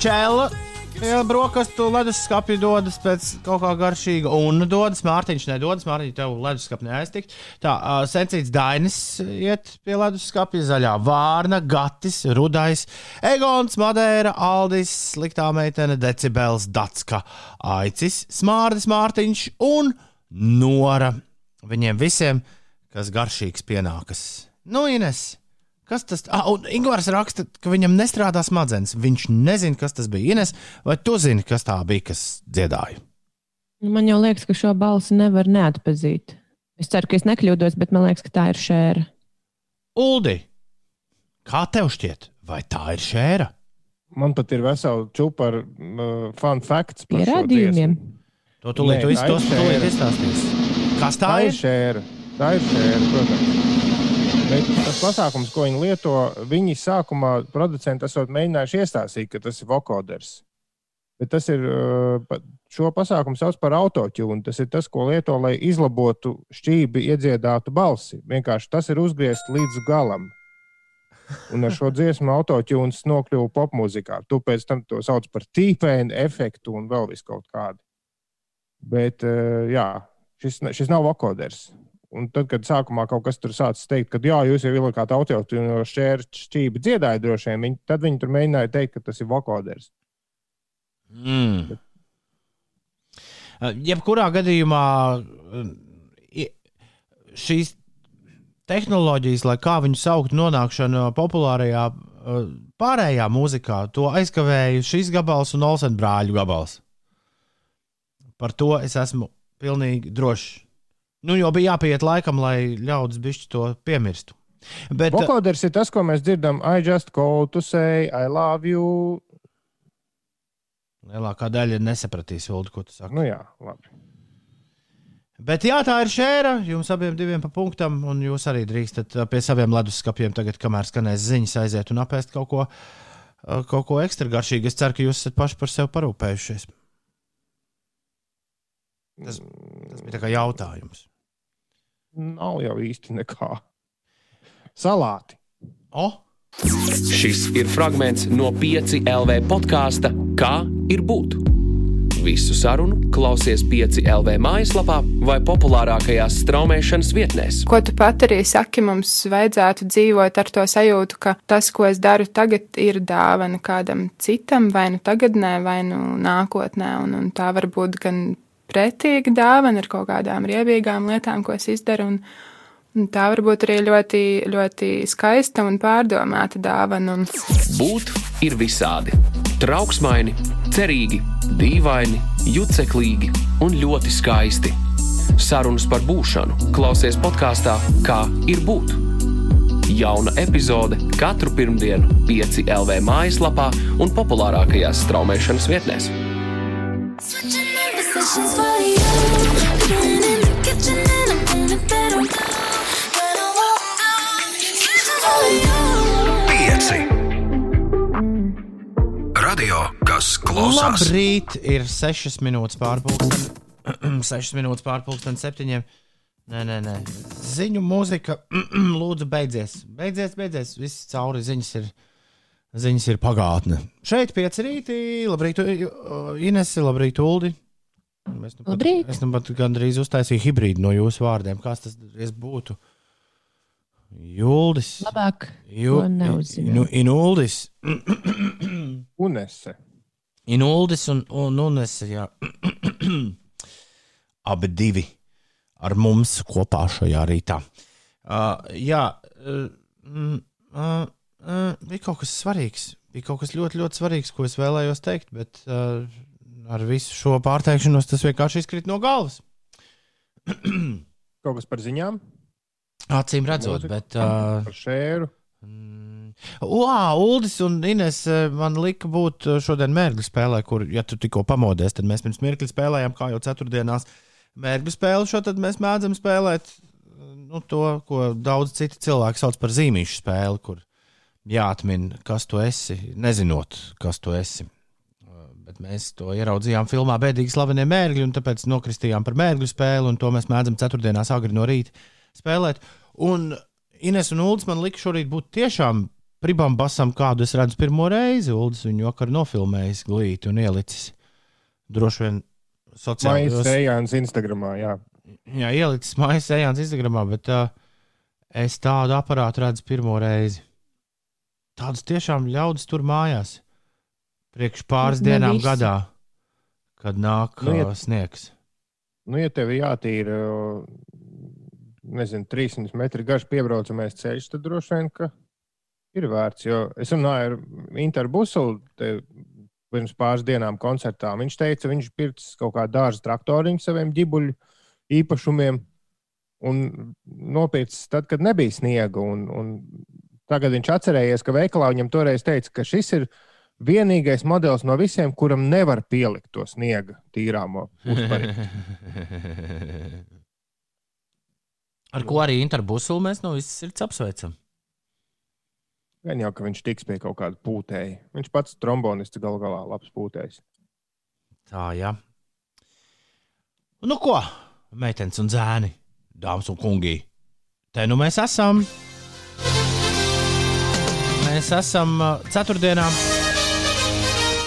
Čēla pie brokastu leduskapja dodas pēc kaut kā garšīga. Un dodas Mārtiņš, nedodas Mārtiņš, tev leduskapī neaiztikt. Tā, Sencīts Dainis iet pie leduskapja, zaļā vārna, gatis, rudais, Egons, Madeira, Aldis, sliktā meitene, Decibels, Datska, Aicis, Smārdis, Mārtiņš un Nora. Viņiem visiem, kas garšīgs pienākas. Nu, Ines, kas tas ir? Ah, un Ingūns raksta, ka viņam nestrādā smadzenes. Viņš nezina, kas tas bija. Ines, vai tu zini, kas tā bija, kas dziedāja? Man jau liekas, ka šo balsi nevar neatpazīt. Es ceru, ka es nekļūdos, bet man liekas, ka tā ir šēra. Uldi, kā tev šķiet, vai tā ir šēra? Man pat ir vesela čūpa ar uh, fun facts par Pierādījumiem. To tu šēra. izstāstīsi. Kas tā Tā ir ir? šēra. Tā ir šēra, protams. Bet tas pasākums, ko viņi lieto, viņi sākumā producenti esat mēģinājuši iestāstīt, ka tas ir vokoders. Bet tas ir, pa- šo pasākumu sauc par autotune. Tas ir tas, ko lieto, lai izlabotu šķīvi iedziedātu balsi. Vienkārši tas ir uzgriezts līdz galam. Un ar šo dziesmu autotune nokļuva popmūzikā. Tu pēc tam to sauc par tīpēnu efektu un vēl vis kaut kādu. Bet, uh, jā, šis, šis nav vokoders. Un tad, kad sākumā kaut kas tur sācis teikt, ka jā, jūs jau ielikāt autotune no šķēra šķība dziedāja droši vien, viņi, tad viņi tur mēģināja teikt, ka tas ir vokoders. Mm. Uh, Jebkurā gadījumā i- šīs tehnoloģijas, lai kā viņu saukt, nonākšana populārajā uh, pārējā mūzikā, to aizkavēja šis gabals un Olsen brāļu gabals. Par to es esmu pilnīgi drošs. Nu, jo bija jāpiet laikam, lai ļaudis bišķi to piemirstu. Bet, uh, Vokoders ir tas, ko mēs dzirdam. I just call to say, I love you. lielākā daļa nesapratīs, Ulu, ko tu saki. Nu jā, labi. Bet jā, tā ir šēra. Jums abiem diviem pa punktam, un jūs arī drīkstat uh, pie saviem leduskapiem tagad, kamēr skanēs ziņas, aiziet un apēst kaut ko, uh, kaut ko ekstra garšīgu. Es ceru, ka jūs esat paši par sevi parūpējušies. Tas, tas bija tā kā jautājums. Nav jau īsti nekā. Salāti. O, Šis ir fragments no 5 LV podkāsta Kā ir būt? Visu sarunu klausies 5 LV mājaslapā vai populārākajās straumēšanas vietnēs. Ko tu pat arī saki, mums vajadzētu dzīvot ar to sajūtu, ka tas, ko es daru tagad, ir dāvana kādam citam, vai nu tagadnē, vai nu nākotnē. Un, un tā var būt gan pretīga dāvana ar kaut kādām riebīgām lietām, ko es izdaru. Un, un tā var būt arī ļoti, ļoti skaista un pārdomāta dāvana. Un Būt ir visādi. Trauksmaini, cerīgi, dīvaini, juceklīgi un ļoti skaisti. Sarunas par būšanu klausies podkāstā Kā ir būt? Jauna epizode katru pirmdienu, 5 LV mājaslapā un populārākajās straumēšanas vietnēs. Switching nervous sessions for you. Been in the kitchen and I'm in a better mood. When I walk out, switching for you. Pieci. Radio, kas klausās. labrīt! Ir 6 minūtes pārpusdienas. [CLEARS THROAT] 6 minūtes pārpusdienas, 7. Nē, nē, nē. Ziņu mūzika. [CLEARS THROAT] Lūdzu, beidzies. Beidzies, beidzies. Viss cauri ziņas ir. Ziņas ir pagātne. Šeit pieci rītī. Labrīt, Inesi, labrīt, Uldi. Es nu pat, es nu pat gandrīz uztaisīju hibrīdu no jūsu vārdiem. Kas tas būtu? Juldis. Labāk. Neuzzinu. nu, Inuldis. Unese. Inuldis un, un Unes. Jā. [CLEARS THROAT] Abi divi ar mums kopā šajā rītā. Uh, jā, uh, uh, uh, bija kaut kas svarīgs. Bija kaut kas ļoti, ļoti svarīgs, ko es vēlējos teikt, bet uh, ar visu šo pārteikšanos tas vienkārši izkrīt no galvas. Kaut kas par ziņām, Acīm redzot, Mūzika. bet. Uh, par šēru. Mm. Ugh, Uldis un Ines eh, man lika būt šodien mērķa spēlē, kur, ja tu tikko pamodies, tad mēs pirms mirkli spēlējām, kā jau ceturtdienās. Mērķa spēle šo tad mēs mēdzam spēlēt nu, to, ko daudz citi cilvēki sauc par zīmīšu spēli, kur jāatmin, kas tu esi, nezinot, kas tu esi. Bet mēs to ieraudzījām filmā Bēdīgi slavenie mērķi, un tāpēc nokristījām par mērķu spēli, un to mēs mēdzam ceturtdienās agri no rīta spēlēt. Un Ines un Ulas man lika šorīt būt tiešām pribam basam, kādu es redzu pirmo reizi. Ulas viņu vakar nofilmējis glīti un ielicis. Droši vien sociālajos ejāns Instagramā, jā. Jā, ielicis mājas ejāns Instagramā, bet uh, es tādu aparātu redzu pirmo reizi. Tādus tiešām ļaudis tur mājās. Priekš pāris Ne dienām visi. gadā, kad nāk Nu, ja- sniegs. Nu, ja tev ir jātīra, nezinu, 300 metru garš piebraucamais ceļš, tad droši vien, ka ir vērts. Jo es runāju ar te pirms pāris dienām koncertā. Viņš teica, viņš ir pircis kaut kādu dārza traktoriņu saviem ģibuļu īpašumiem un nopircis tad, kad nebija sniega. Un, un tagad viņš atcerējies, ka veikalā viņam toreiz teica, ka šis ir vienīgais modelis no visiem, kuram nevar pielikt to sniega tīrāmo uzpari. [LAUGHS] Ar ko arī interbusulu mēs no visas sirds apsveicam. Gan jau, ka viņš tiks pie kaut kāda pūtēja. Viņš pats trombonists gal galā labs pūtējs. Tā, jā. Nu ko, meitenes un zēni, dāmas un kungi, te nu mēs esam. Mēs esam uh, ceturtdienā,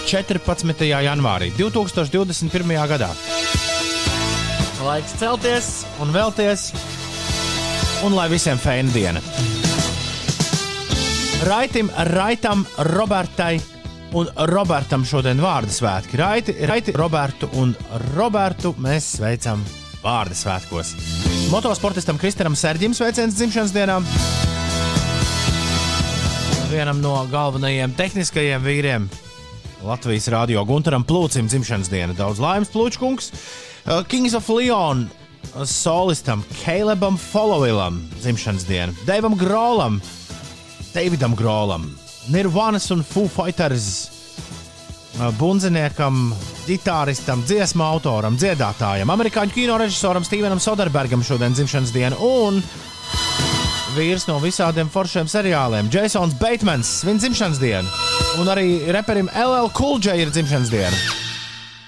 14. janvārī 2021. gadā. Laiks celties un vēlties, un lai visiem fēna diena. Raitim, Raitam, Robertai un Robertam šodien vārdu svētki. Raiti, Raiti, Robertu un Robertu mēs sveicam vārdu svētkos. Motosportistam Kristinam Serģim sveiciens dzimšanas dienā. Vienam no galvenajiem tehniskajiem vīriem Latvijas radio Gunteram Plūcim dzimšanas diena. Daudz laimes, Plūčkungs. Uh, Kings of Leon uh, solistam Calebam Followilam dzimšanas diena. Deivam Grolam, Davidam Grolam, Nirvanas un Foo Fighters uh, bundziniekam, ģitāristam, dziesmu autoram, dziedātājam, amerikāņu kino režisoram Stevenam Soderbergam šodien dzimšanas diena un vīrs no visādiem foršiem seriāliem, Jasons Batemans, viņa dzimšanas diena, un arī reperim LL Cool J ir dzimšanas diena.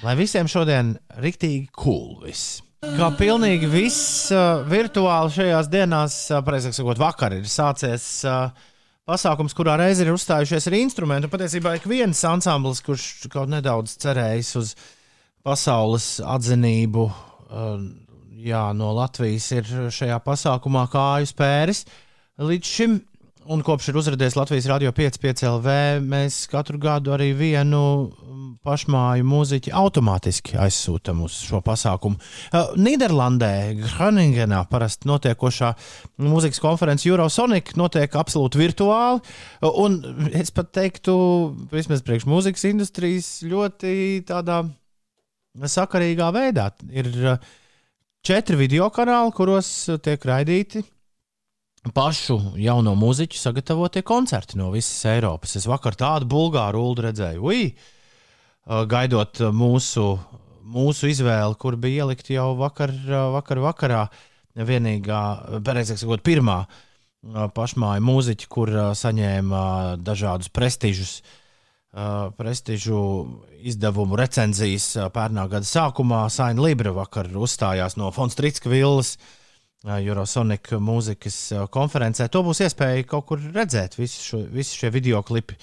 Lai visiem šodien riktīgi cool viss. Kā pilnīgi viss uh, virtuāli šajās dienās, uh, precīzāk sakot, vakar ir sācies uh, pasākums, kurā reizē ir uzstājušies arī instrumenti. Patiesībā ik viens ansamblis, kurš kaut nedaudz cerējis uz pasaules atzinību, uh, jā, no Latvijas, ir šajā pasākumā kāju spēris. Līdz šim, un kopš ir uzrādījies Latvijas Rādio 5,5 LV, mēs katru gadu arī vienu mm, pašmāju mūziķi automātiski aizsūtām uz šo pasākumu. Nīderlandē, Groningenā parasti notiekošā mūzikas konference Eurosonic notiek absolūti virtuāli, un es pat teiktu, vismaz priekš mūzikas industrijas, ļoti tādā sakarīgā veidā. Ir uh, četri video kanāli, kuros tiek raidīti pašu jauno mūziķu sagatavotie koncerti no visas Eiropas. Es vakar tādu bulgāru ulu redzēju. Ui! Gaidot mūsu, mūsu izvēli, kur bija ielikt jau vakar, vakar vakarā, vienīgā, pareizāk sakot, pirmā pašmāja mūziķa, kur saņēma dažādus prestižus, prestižu izdevumu recenzijas pērnā gada sākumā. Saina Libra vakar uzstājās no Fonstrītska vilnas. Eurosonic mūzikas konferencē. To būs iespēja kaut kur redzēt. Visi, šo, visi šie video klipi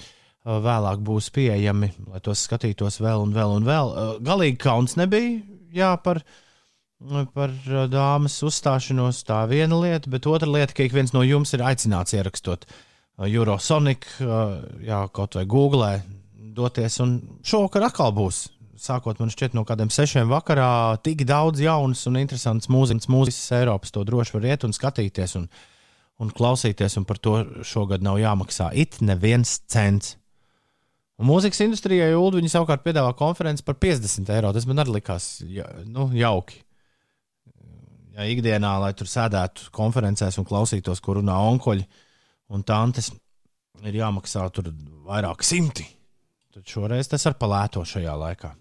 vēlāk būs pieejami, lai tos skatītos vēl un vēl un vēl. Galīgi kauns nebija jā, par, par dāmas uzstāšanos. Tā viena lieta, bet otra lieta, ka ik viens no jums ir aicināts ierakstot Eurosonic, jā, kaut vai Google, doties. Un šovakar atkal būs sākot man šķiet no kādiem sešiem vakarā, tik daudz jaunas un interesantas mūzikas, mūzikas Eiropas. To droši var iet un skatīties un, un klausīties, un par to šogad nav jāmaksā it neviens cents. Un mūzikas industrijai Ulu viņa savukārt piedāvā konferenci par 50 eiro. Tas man arī likās ja, nu, jauki. Ja ikdienā, lai tur sēdētu konferencēs un klausītos, kur runā onkoļi un tantes, ir jāmaksā tur vairāk simti. Tad šoreiz tas ar palēto šajā laikā.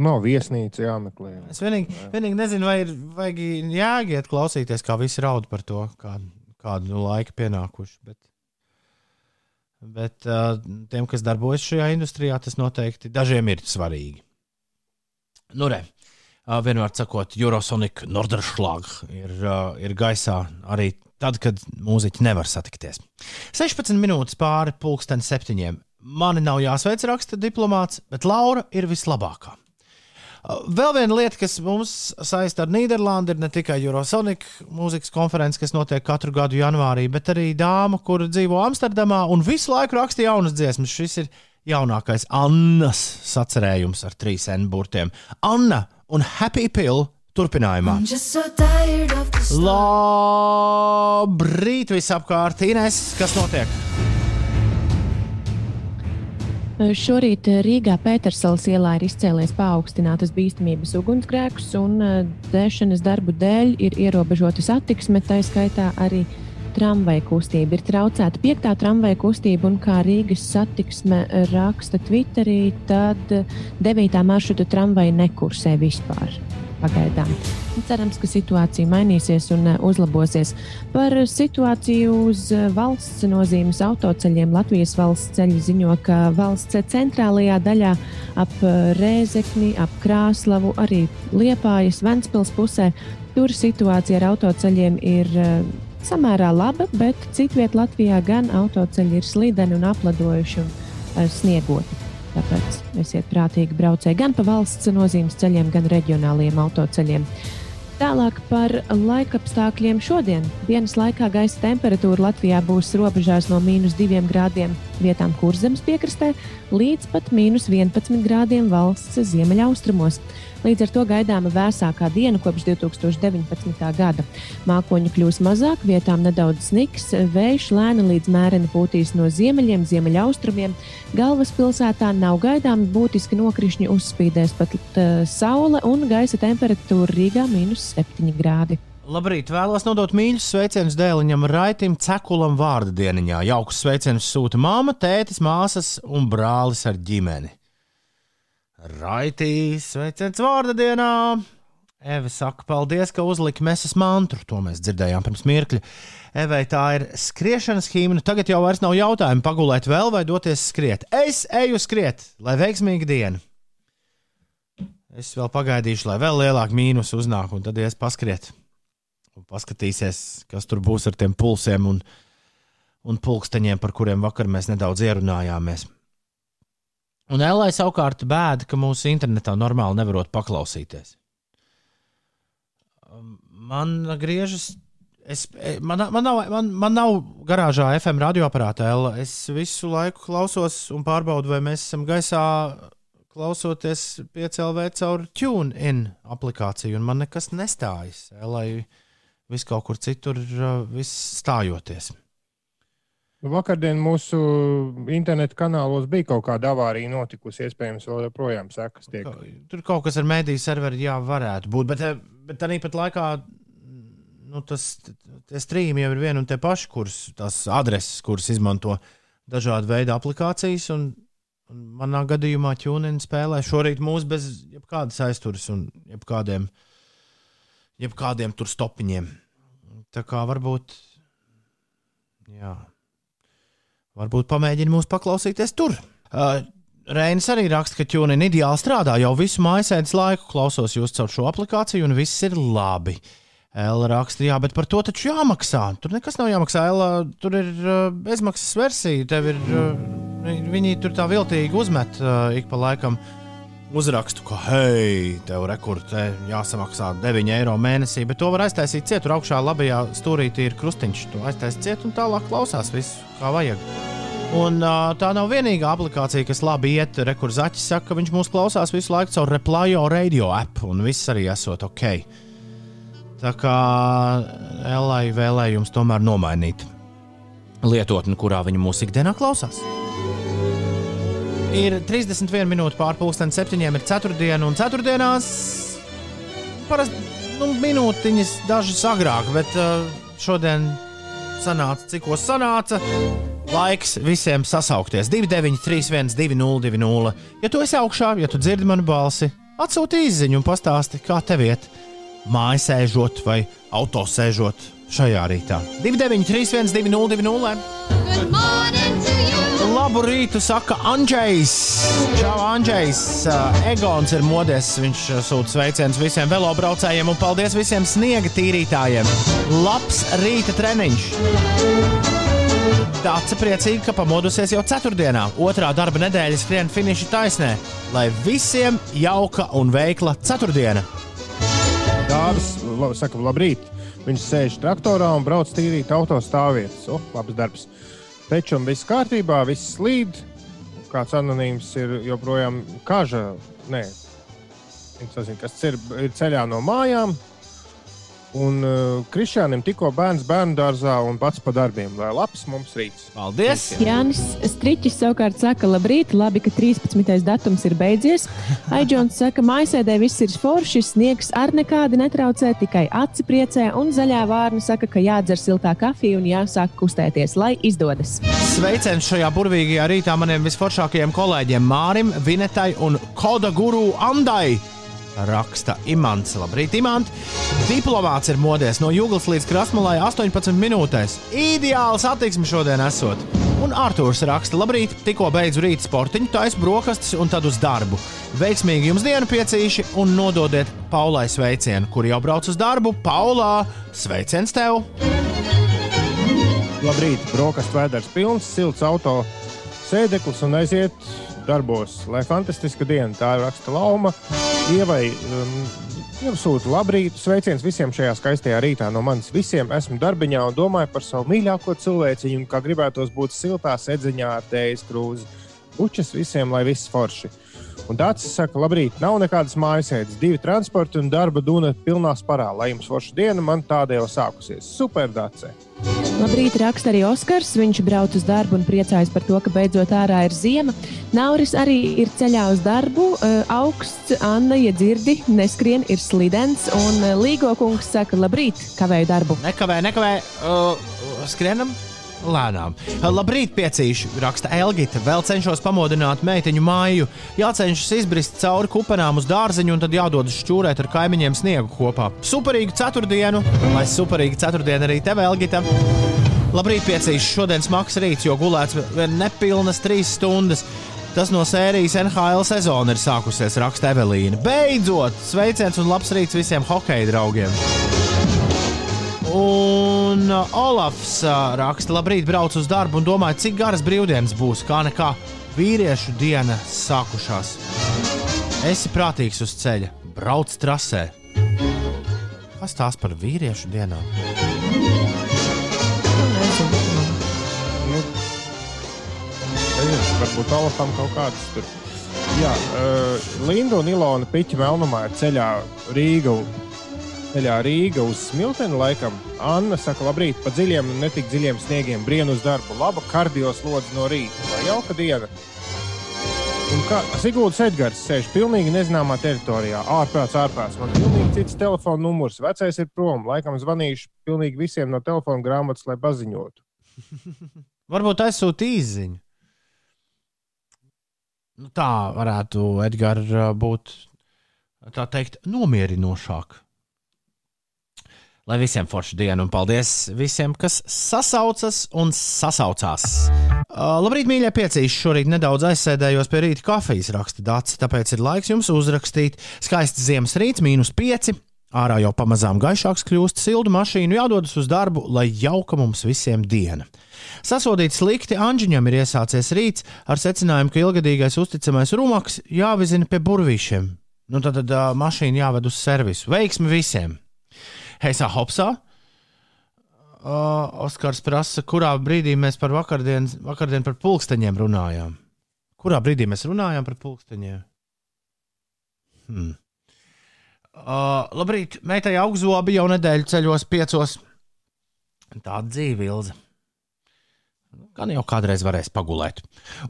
Nav viesnīca jāmeklē. Es vienīgi, vienīgi nezinu, vai ir vajag jāiet klausīties, kā visi raud par to, kā, kādu nu, laiku pienākuši. Bet, bet uh, tiem, kas darbojas šajā industrijā, tas noteikti dažiem ir svarīgi. Nu, re, uh, vienmēr sakot, Eurosonic Norderschlag ir, uh, ir gaisā arī tad, kad mūziķi nevar satikties. 16 minūtes pāri pulksten septiņiem. Mani nav jāsveic raksta diplomāts, bet Laura ir vislabākā. Vēl viena lieta, kas mums saista ar Nīderlandi, ir ne tikai Eurosonic mūzikas konference, kas notiek katru gadu janvārī, bet arī dāma, kur dzīvo Amsterdamā un visu laiku raksta jaunas dziesmas. Šis ir jaunākais Annas sacerējums ar trīs N burtiem. Anna un Happy Pill turpinājumā. Labrīt visapkārt, Ines, kas notiek? Šorīt Rīgā Pētersalas ielā ir izcēlies paaugstinātas bīstamības ugunsgrēks, un dēšanas darbu dēļ ir ierobežota satiksme, tā skaitā arī tramvaja kustība. Ir traucēta piektā tramvaja kustība, un kā Rīgas satiksme raksta Twitterī, tad devītā maršruta tramvaja nekursē vispār. Pagaidām. Cerams, ka situācija mainīsies un eh, uzlabosies. Par situāciju uz eh, valsts nozīmes autoceļiem Latvijas valsts ceļi ziņo, ka valsts centrālajā daļā ap eh, Rēzekni, ap Krāslavu, arī Liepājas, Ventspils pusē tur situācija ar autoceļiem ir samērā laba, bet citviet Latvijā gan autoceļi ir slideni un apladojuši un sniegoti. Tāpēc esiet prātīgi braucēji gan pa valsts nozīmes ceļiem, gan reģionāliem autoceļiem. Tālāk par laikapstākļiem šodien. Dienas laikā gaisa temperatūra Latvijā būs robežās no mīnus 2 grādiem vietām kurzemes piekrastē līdz pat mīnus 11 grādiem valsts ziemeļaustrumos. Līdz ar to gaidāma vēsākā diena kopš 2019. gada. Mākoņu kļūs mazāk, vietām nedaudz sniks, vējš lēni līdz mēreni pūtīs no ziemeļiem, ziemeļaustrumiem. Galvaspilsētā nav gaidāmi būtiski nokrišņi, uzspīdēs pat uh, saule un gaisa temperatūra Rīgā - minus 7 grādi. Labrīt, vēlos nodot mīļus sveicienus dēliņam Raitim Cekulam vārdu dieniņā. Jaukus sveicienus sūta māma, tētis, māsas un brālis ar ģimeni. Raitīs, sveiciens vārda dienā! Eva saka, paldies, ka uzlika mesas mantru. To mēs dzirdējām pirms mirkļa. Evai tā ir skriešanas himna. Tagad jau vairs nav jautājumu, pagulēt vēl vai doties skriet. Es eju skriet, lai veiksmīga diena. Es vēl pagaidīšu, lai vēl lielāka mīnus uznāk, un tad ies paskriet. Un paskatīsies, kas tur būs ar tiem pulsiem un, un pulksteņiem, par kuriem vakar mēs nedaudz ierunājāmies. Un Elai savukārt bēda, ka mūsu internetā normāli nevarot paklausīties. Um, Man griežas. Es, e, man, man, nav, man, man nav garāžā FM radioaparāta, Ella. Es visu laiku klausos un pārbaudu, vai mēs esam gaisā klausoties piecēlvē caur TuneIn aplikāciju, un man nekas nestājas. Elai vis kaut kur citur, uh, viss stājoties. Vakardien mūsu interneta kanālos bija kaut kāda avārija notikusi. Iespējams, vēl joprojām sekas tiek. Tur kaut kas ar mediju serveri jā, varētu būt, bet, eh, bet tā pat laikā nu, tas strīmi jau ir viena un tie paši, kuras tās adreses, kuras izmanto dažādu veidu aplikācijas. Un, un manā gadījumā ķūniņa spēlē šorīt mūs bez jebkādas aizturas un jebkādiem, jebkādiem tur stopiņiem. Tā kā varbūt. Jā. Varbūt pamēģini mūs paklausīties tur. Uh, Reinis arī raksta, ka ķūniņa ideāli strādā jau visu mājasēdes laiku, klausos jūs caur šo aplikāciju, un viss ir labi. Ella raksta, jā, bet par to taču jāmaksā. Tur nekas nav jāmaksā. Ella, tur ir uh, bezmaksas versija. Ir, uh, viņi tur tā viltīgi uzmet uh, ik pa laikam uzrakstu, ka, hei, tev rekurte jāsamaksā 9 eiro mēnesī, bet to var aiztaisīt ciet. Tur augšā labajā stūrītī ir krustiņš. To aiztaisīt ciet un tālāk klausās visu kā vajag. Un, uh, tā nav vienīgā aplikācija, kas labi iet. Rekurors Zaķis saka, ka viņš mūs klausās visu laiku caur Replyo radio app, un viss arī esot ok. Tā kā Elai vēlējums tomēr nomainīt lietotni, kurā viņa mūsu ikdienā klausās. Ir 31 minūte pārpusdienas, septiņiem ir ceturtdiena, un ceturtdienās parasti nu, minūtiņas dažas agrāk, bet uh, šodien sanāca, cikos sanāca. Laiks visiem sasaukties 293, 202, ja tu esi augšā, ja tu dzirdi manu balsi, atsūti īsiņu un pastāsti, kā tev iet mājās sēžot vai auto sēžot šajā rītā. 293, 202. Good morning to you. Labu rītu, saka Andrzejs. Čau, Andrzejs. Uh, Egons ir modies. Viņš uh, sūta sveicienus visiem velobraucējiem un paldies visiem sniega tīrītājiem. Labs rīta treniņš. Tāds priecīgi, ka pamodusies jau ceturtdienā, otrā darba nedēļas skrien finiša taisnē, lai visiem jauka un veikla ceturtdiena. Dāvis la, saka, labrīt. Viņš sēž traktorā un brauc tīrīt auto stāvvietas. O, labs darbs. Pečam viss kārtībā, viss slīd. Kāds anonīms ir joprojām kaža. Nē, sazina, kas ir, ir ceļā no mājām. Un uh, Krišānam tikko bērns bērnu dārzā un pats pa darbiem. Lai labs mums rīts. Paldies! Jānis Stričis savukārt saka, labrīt, labi, ka 13. datums ir beidzies. [LAUGHS] Aidžons saka, mājasēdē viss ir forši, sniegs ar nekādi netraucē, tikai aci priecē, un zaļā vārna saka, ka jādzer siltā kafija un jāsāk kustēties, lai izdodas. Sveiciens šajā burvīgajā rītā maniem visforšākajiem kolēģiem Mārim, Vinetai un Koda guru Andai. Raksta Imants. Labrīt, Imants. Diplomāts ir modies no Jūglas līdz Krasmalai 18 minūtēs. Ideāls attieksme šodien esot. Un Arthurs raksta, labrīt, tikko beidzu rīta sportiņu, taisa brokastis un tad uz darbu. Veiksmīgi jums dienu piecīši un nododiet Paulai sveicienu, kur jau brauc uz darbu. Paulā, sveiciens tev! Labrīt, brokastu vēders pilns, silts auto sēdeklis un aiziet darbos. Lai fantastiska diena, tā ir raksta lauma. Ievai um, iesūta labrīt, sveiciens visiem šajā skaistajā rītā no manis visiem. Esmu darbiņā un domāju par savu mīļāko cilvēciņu, kā gribētos būt siltā sedziņā ar tējas krūzi. Bučas visiem, lai viss forši. Un Dārcis saka, labrīt, nav nekādas mājasēdes, divi transporti un darba dūna pilnā sparā. Lai jums forša diena, man tāda jau sākusies. Super, Dārcis! Labrīt, raksta arī Oskars. Viņš brauc uz darbu un priecājas par to, ka beidzot ārā ir ziema. Nauris arī ir ceļā uz darbu. Uh, augsts, Anna, ja dzirdi, neskrien, ir slidens. Un uh, Līgo kungs saka, labrīt, kavēju darbu. Nekavē, nekavē, uh, skrienam. Lēnām. Labrīt, piecīši, raksta Elgita. Vēl cenšos pamodināt meiteņu māju. Jācenšas izbrist cauri kupenām uz dārziņu un tad jādodas šķūrēt ar kaimiņiem sniegu kopā. Superīgu ceturtdienu, lai superīga ceturtdiena arī tev, Elgita. Labrīt, piecīši, šodien smags rīts, jo gulēts nepilnas trīs stundas. Tas no sērijas NHL sezona ir sākusies, raksta Evelīna. Beidzot, sveiciens un labs rīts visiem hokeja draugiem! Un uh, Olafs uh, raksta, labrīt, brauc uz darbu un domāju, cik garas brīvdienas būs. Kā nekā vīriešu diena sākušās. Esi prātīgs uz ceļa, brauc trasē. Kas tās par vīriešu dienām? Nu, nezinu, varbūt Olafam kaut kādas tur. Jā, uh, Linda un Ilona Piķa Melnumā ir ceļā Rīga. Ceļā Rīga uz smilteni laikam. Anna saka, labrīt, pa dziļiem un netik dziļiem sniegiem, brienu uz darbu. Laba kardios lodze no rīta. Lai jauka diena. Un kā Sigūda Edgars sēž pilnīgi nezināmā teritorijā, ārprāts, ārprāts. Man ir pilnīgi cits telefona numurs. Vecais ir prom. Laikam zvanīšu pilnīgi visiem no telefona grāmatas, lai paziņotu. [LAUGHS] Varbūt aizsūta īziņu. Nu, tā varētu Edgars būt tā teikt, nomierinošāk. Lai visiem forša diena un paldies visiem, kas sasaucas un sasaucās. Uh, labrīt, mīļie piecīši. Šorīt nedaudz aizsēdējos pie rīta kafijas, raksta Dārts. Tāpēc ir laiks jums uzrakstīt. Skaists ziemas rīts, mīnus 5. Ārā jau pamazām gaišāks kļūst, silta mašīna jādodas uz darbu, lai jauka mums visiem diena. Sasodīt slikti Anģiņam ir iesācies rīts ar secinājumu, ka ilgadīgais uzticamais rumaks jāvizina pie burvīšiem. Nu, tad, tad mašīna jāved uz servisu. Veiksmi visiem! Heisā Hopsā. Uh, Oskars prasa, kurā brīdī mēs par vakardienu, vakardien par pulksteņiem runājām. Kurā brīdī mēs runājām par pulksteņiem? Hmm. Uh, labrīt, meitai augzobi jau nedēļu ceļos piecos. Tāda dzīve, Ilze. Gan jau kādreiz varēs pagulēt.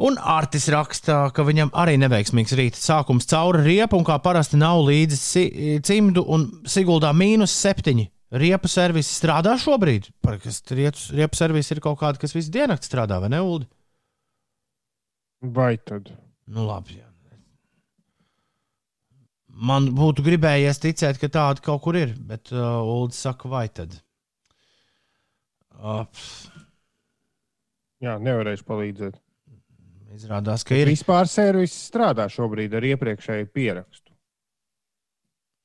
Un Artis raksta, ka viņam arī neveiksmīgs rīta sākums cauri riepu, un kā parasti nav līdzi si cimdu un siguldā mīnus septiņi. Riepu servis strādā šobrīd. Kas riepu, riepu servis ir kaut kāda, kas visu dienu strādā, vai ne, Ulu? Vai tad? Nu, labi. Jā. Man būtu gribējies ticēt, ka tāda kaut kur ir, bet uh, Ulu saka, vai tad? Uh, Jā, nevarēšu palīdzēt. Izrādās, ka ir. Vispār servis strādā šobrīd ar iepriekšēju pierakstu.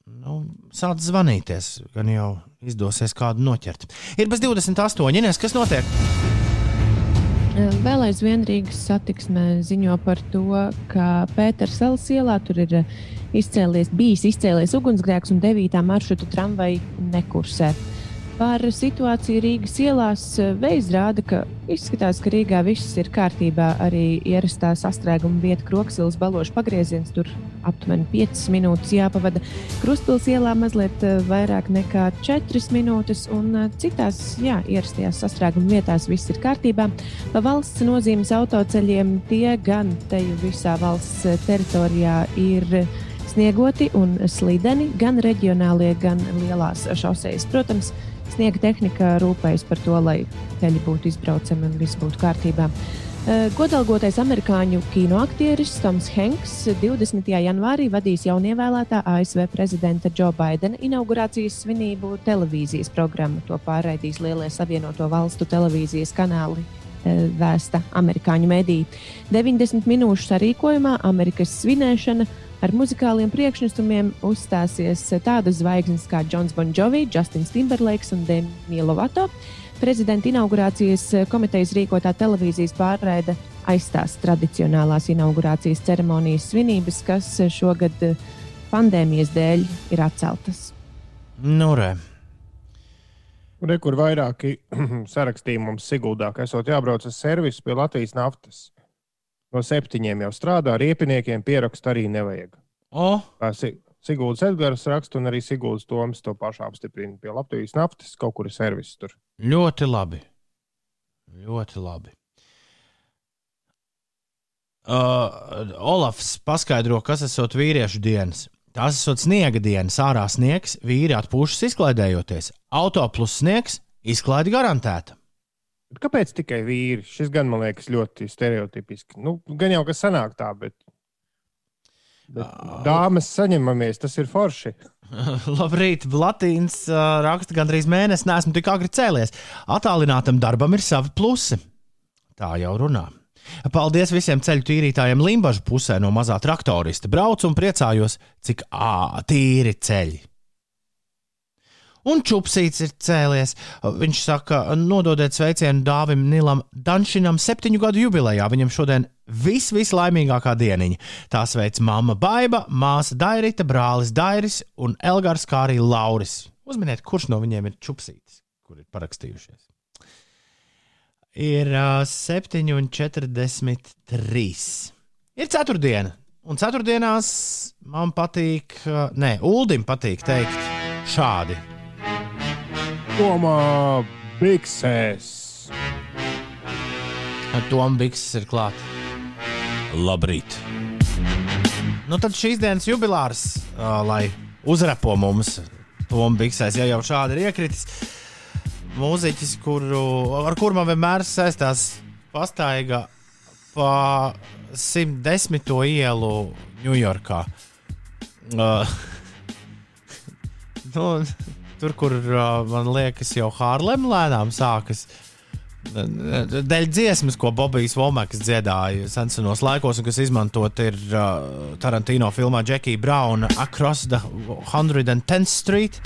Nu, sāc zvanīties, gan jau izdosies kādu noķert. Ir bez 28. Ines, kas notiek? Vēl aizvien Rīgas satiksmē ziņo par to, ka Pēters Salas ielā tur ir izcēlies, bijis izcēlies ugunsgrēks un 9. maršruta tramvaja nekursē. Par situāciju Rīgas ielās veids rāda, ka izskatās, ka Rīgā viss ir kārtībā. Arī ierastā sastrēguma vieta Kroksilas balošu pagrieziens tur aptuveni 5 minūtes jāpavada. Krustpils ielā mazliet eh, vairāk nekā 4 minūtes, un eh, citās jā, ierastajās sastrēguma vietās viss ir kārtībā. Pa valsts nozīmes autoceļiem tie gan teju visā valsts eh, teritorijā ir sniegoti un slideni, gan reģionālie, gan lielās šosejas. Protams, sniega tehnika rūpējas par to, lai ceļi būtu izbraucami un viss būtu kārtībā. Eh, Godalgotais amerikāņu kinoaktieris Toms Hanks 20. janvārī vadīs jaunievēlētā ASV prezidenta Joe Bidena inaugurācijas svinību televīzijas programmu. To pārraidīs Lielie Savienoto Valstu televīzijas kanāli. eh, Vēsta amerikāņu mediji. 90 minūšu sarīkojumā Amerikas svinēšana ar muzikāliem priekšnesumiem uzstāsies tādas zvaigznes kā Jons Bonjovi, Justins Timberlakes un Demi Lovato. Prezidenta inaugurācijas komitejas rīkotā televīzijas pārraide aizstās tradicionālās inaugurācijas ceremonijas svinības, kas šogad pandēmijas dēļ ir atceltas. Nu, re. Re, kur vairāki [CLEARS THROAT] sarakstīja mums Siguldā, ka esot jābrauc uz servisu pie Latvijas naftas. No septiņiem jau strādā, riepiniekiem pierakstu arī nevajag. O, Kā Si- Siguldas Edgars raksta, un arī Siguldas Toms to pašu apstiprina. Pie Latvijas naftas kaut kur ir servis tur. ļoti labi. Ļoti labi. Uh, Olafs paskaidro, kas esot vīriešu dienas. Tās esot sniega dienas, ārā sniegs, vīri atpūšas izklaidējoties. Auto plus sniegs, izklaide garantēta. Kāpēc tikai vīri? Šis gan man liekas ļoti stereotipiski. Nu, gan jau kas sanāk tā, bet, bet dāmas saņemamies, tas ir forši. [LAUGHS] Labrīt, Latīns uh, raksta, gandrīz mēnesi nesmu tik agri cēlies. Attālinātam darbam ir savi plusi. Tā jau runā. Paldies visiem ceļu tīrītājiem Limbaģa pusē no mazā traktorista. Braucu un priecājos, cik ā, tīri ceļi. Un čupsīts ir cēlies. Viņš saka, nododiet sveicienu dāvim Nilam Danšinam septiņu gadu jubilejā. Viņam šodien vis, vislaimīgākā dieniņa. Tā sveic mamma Baiba, māsa Dairita, brālis Dairis un Elgars, kā arī Lauris. Uzminiet, kurš no viņiem ir čupsītis, kur ir parakstījušies. Ir uh, 7,43. Ir ceturtdiena, un ceturtdienās man patīk, uh, nē, Uldim patīk teikt šādi. Tomā biksēs. Ar to ambikses ir klāts. Labrīt! Nu, tad šīs dienas jubilārs, uh, lai uzrepo mums to ambiksēs, ja jau šādi ir iekritis. Mūziķis, kuru, ar kuru man vienmēr saistās pastaiga pa 110. ielu Ņujorkā. Uh, [LAUGHS] nu, tur, kur uh, man liekas, jau Hārlem lēnām sākas. Dēļ dziesmas, ko Bobijs Volmaks dziedāja senos laikos, un kas izmantot ir uh, Tarantino filmā Jackie Brown Across the 110th Street.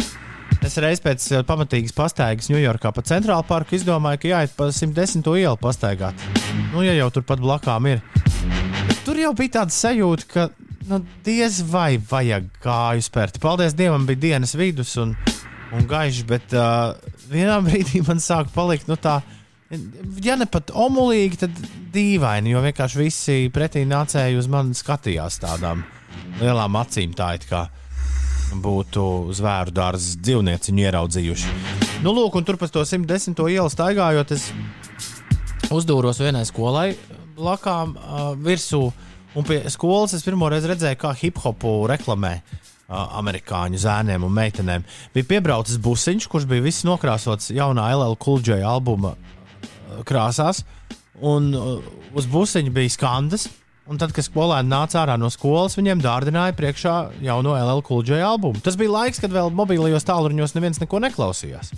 Es reiz pēc uh, pamatīgas pastaigas Ņujorkā pa centrālu parku izdomāju, ka jāiet pa 110. ielu pastaigāt. Nu, ja jau tur pat blakām ir. Tur jau bija tāda sajūta, ka nu, diez vai vajag kāju spērt. Paldies Dievam, bija dienas vidus un, un gaišs, bet uh, vienā brīdī man sāk palikt nu, tā. Ja ne pat omulīgi, tad dīvaini, jo vienkārši visi pretī nācēji uz mani skatījās tādām lielām acīm, tā it kā būtu zvēru dārza dzīvnieciņu ieraudzījuši. Nu, lūk, un tur pa to 110. ielu staigājot, es uzdūros vienai skolai blakām uh, virsū, un pie skolas es pirmo reizi redzēju, kā hip hopu reklamē. Uh, amerikāņu zēniem un meitenēm. Bija piebraucis busiņš, kurš bija viss nokrāsots jaunā LL Kulģeja albuma uh, krāsās, un uh, uz busiņa bija skandas. Un tad, kad skolēni nāca ārā no skolas, viņiem dārdināja priekšā jauno LL Kulģeja albumu. Tas bija laiks, kad vēl mobilajos tālruņos neviens neko neklausījās.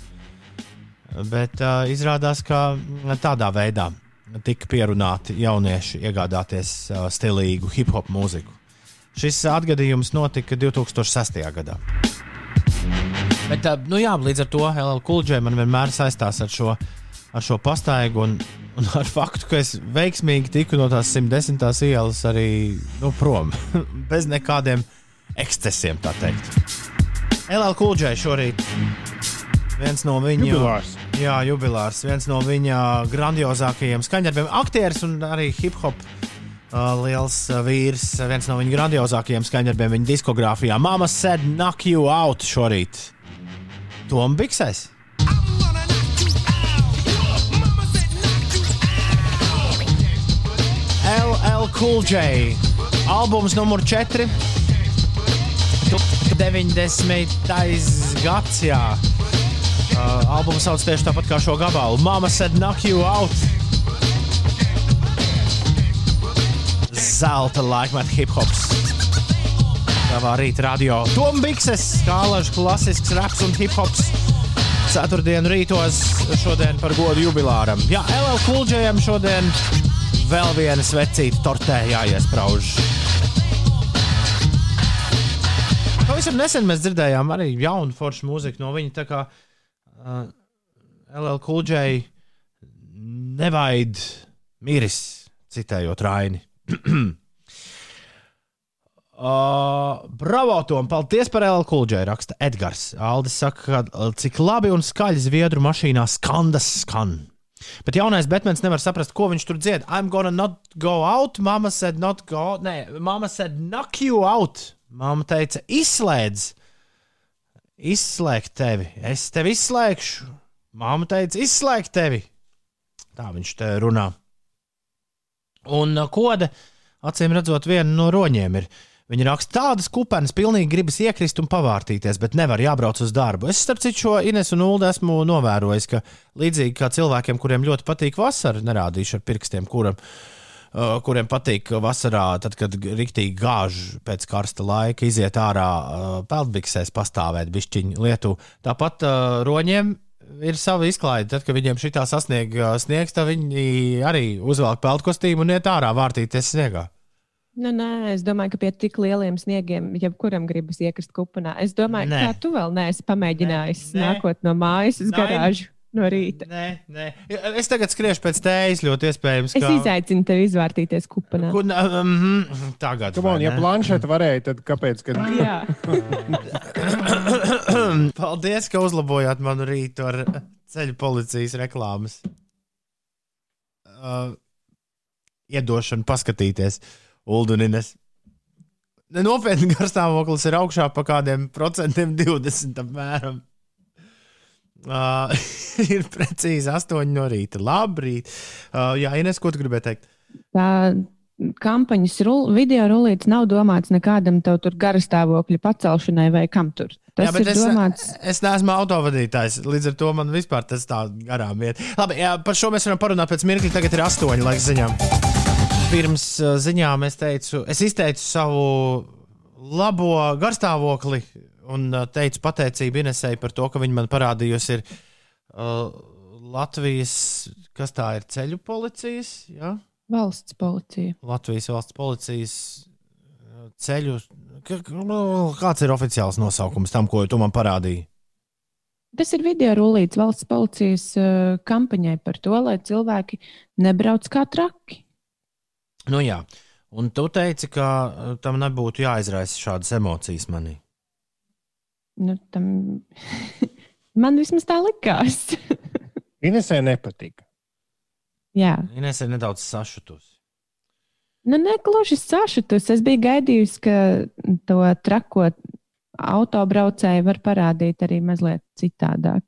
Bet uh, izrādās, ka tādā veidā tika pierunāti jaunieši iegādāties uh, stilīgu hip hop mūziku. Šis atgadījums notika 2006. gadā. Bet, nu jā, līdz ar to LL Kulģē man vienmēr saistās ar šo, ar šo pastaigu un, un ar faktu, ka es veiksmīgi tiku no tās 110. ielas arī nu, prom. [LAUGHS] Bez nekādiem ekscesiem, tā teikt. LL Kulģē šorīt viens no viņu Jubilārs. Jā, jubilārs. Viens no viņa grandiozākajiem skaņdarbiem. Aktieris un arī hip hop Uh, liels uh, vīrs, uh, viens no viņa grandiozākajiem skaņdarbiem viņa diskogrāfijā. Mama said, knock you out šorīt. Tom Biksēs. LL Cool J. Albums numur 4. 90. gads, jā. Uh, albums sauc tieši tāpat kā šo gabalu. Mama said, knock you out. Zelta laikmeta hip hops. Savā rīta radio. Tom Bikses, skālažs, klasisks raps un hip hops. Ceturtdienu rītos šodien par godu jubilāram. Jā, LL Kulģējam šodien vēl viena svecīta tortē jāiesprauž. Pavisam nesen mēs dzirdējām arī jaunu foršu mūziku no viņa. Tā kā uh, LL Kulģēji nevaid miris, citējot Raini. [CLEARS THROAT] Uh, bravo, Tom! Paldies par LL Kulģai, raksta Edgars. Aldis saka, ka cik labi un skaļi zviedru mašīnā skandas skan. Bet jaunais Batmans nevar saprast, ko viņš tur dzied. I'm gonna not go out. Mama said, not go. Nē, mama said, knock you out. Mama teica, izslēdz. Izslēgt tevi. Es tevi izslēgšu. Mama teica, izslēgt tevi. Tā viņš te runā. Un uh, koda, acīm redzot, viena no roņiem ir. Viņa raksta tādas kupenes, pilnīgi gribas iekrist un pavārtīties, bet nevar jābrauc uz darbu. Es, starp citu, šo Ines un Ulu esmu novērojis, ka līdzīgi kā cilvēkiem, kuriem ļoti patīk vasara, nerādīšu ar pirkstiem, kuram, uh, kuriem patīk vasarā, tad, kad rīktīgi gāž pēc karsta laika, iziet ārā uh, peldbiksēs, pastāvēt bišķiņu lietu. Tāpat uh, roņiem ir sava izklaide. Tad, kad viņiem šī tā sasnieg uh, sniegs, tad viņi arī uzvelk peldkostīmu un iet ārā vārtīties sniegā. Nu, nē, es domāju, ka pie tik lieliem sniegiem jebkuram gribas iekrist kupenā. Es domāju, Nē. ka tu vēl neesi pamēģinājis Nē, nē. nākot no mājas uz Nē. No rīta. Nē, nē. Es tagad skriešu pēc tējas, ļoti iespējams. Es ka- izaicinu tevi izvērtīties kupenā. Kur, um, tagad. Come on, ja planšeta varēja, tad kāpēc? Kad... Jā, [LAUGHS] Paldies, ka uzlabojāt manu rītu ar ceļu policijas reklāmas. Uh, iedošanu paskatīties, Uldunines. Nopietni garstāvoklis ir augšā pa kādiem procentiem, 20 apmēram. Uh, [LAUGHS] ir precīzi 8 no rīta. Labrīt. Uh, jā, Ines, ko tu gribēji teikt? tā kampaņas rul, video rullītis nav domāts nekādam tev tur garastāvokļa pacelšanai vai kam tur. Tas jā, bet es, domāts. es neesmu autovadītājs. Līdz ar to man vispār tas tā garām iet. Labi, jā, par šo mēs varam parunāt pēc mirkļa. Tagad ir astoņi laika ziņām. Pirms uh, ziņām es teicu, es izteicu savu labo garstāvokli un uh, teicu pateicību Inesai par to, ka viņa man parādījusi ir uh, Latvijas, kas tā ir, ceļu policijas. Ja? Valsts policija. Latvijas valsts policijas uh, ceļu. Nu, Kāds ir oficiāls nosaukums tam, ko tu man parādīji? Tas ir video rullīts valsts policijas uh, kampaņai par to, lai cilvēki nebrauc kā traki. Nu, jā, un tu teici, ka tam nebūtu jāizraisa šādas emocijas manī. Nu, tam... [LAUGHS] Man vismaz tā likās. [LAUGHS] Inesē nepatika. Jā, Ines ir nedaudz sašutusi. nu, negluži sašutus. Es biju gaidījusi, ka to trako autobraucēju var parādīt arī mazliet citādāk.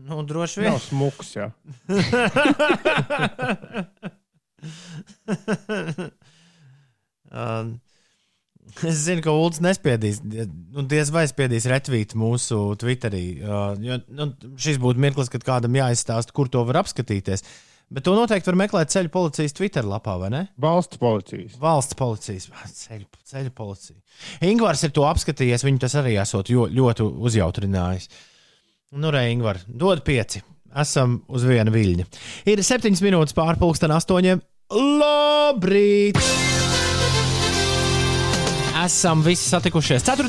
Nu, droši vien. Nav smuks, jā. [LAUGHS] um, es zinu, ka Ulrichs nespiedīs, nu, diez vai spiedīs retvīt mūsu Twitterī. Jo, nu, šis būtu mirklis, kad kādam jāizstāsta, kur to var apskatīties. Bet to noteikti var meklēt ceļu policijas Twitter lapā, vai ne? Valsts policijas. Valsts policijas, ceļu, ceļu policija. Ingūns ir to apskatījies, viņu tas arī esot ļoti uzjautrinājis. Nu, re, Ingūns, dod pieci. Esam uz viena viļņa. Ir septiņas minūtes pārpusdien astoņiem. Labrīt! Esam visi satikušies 4.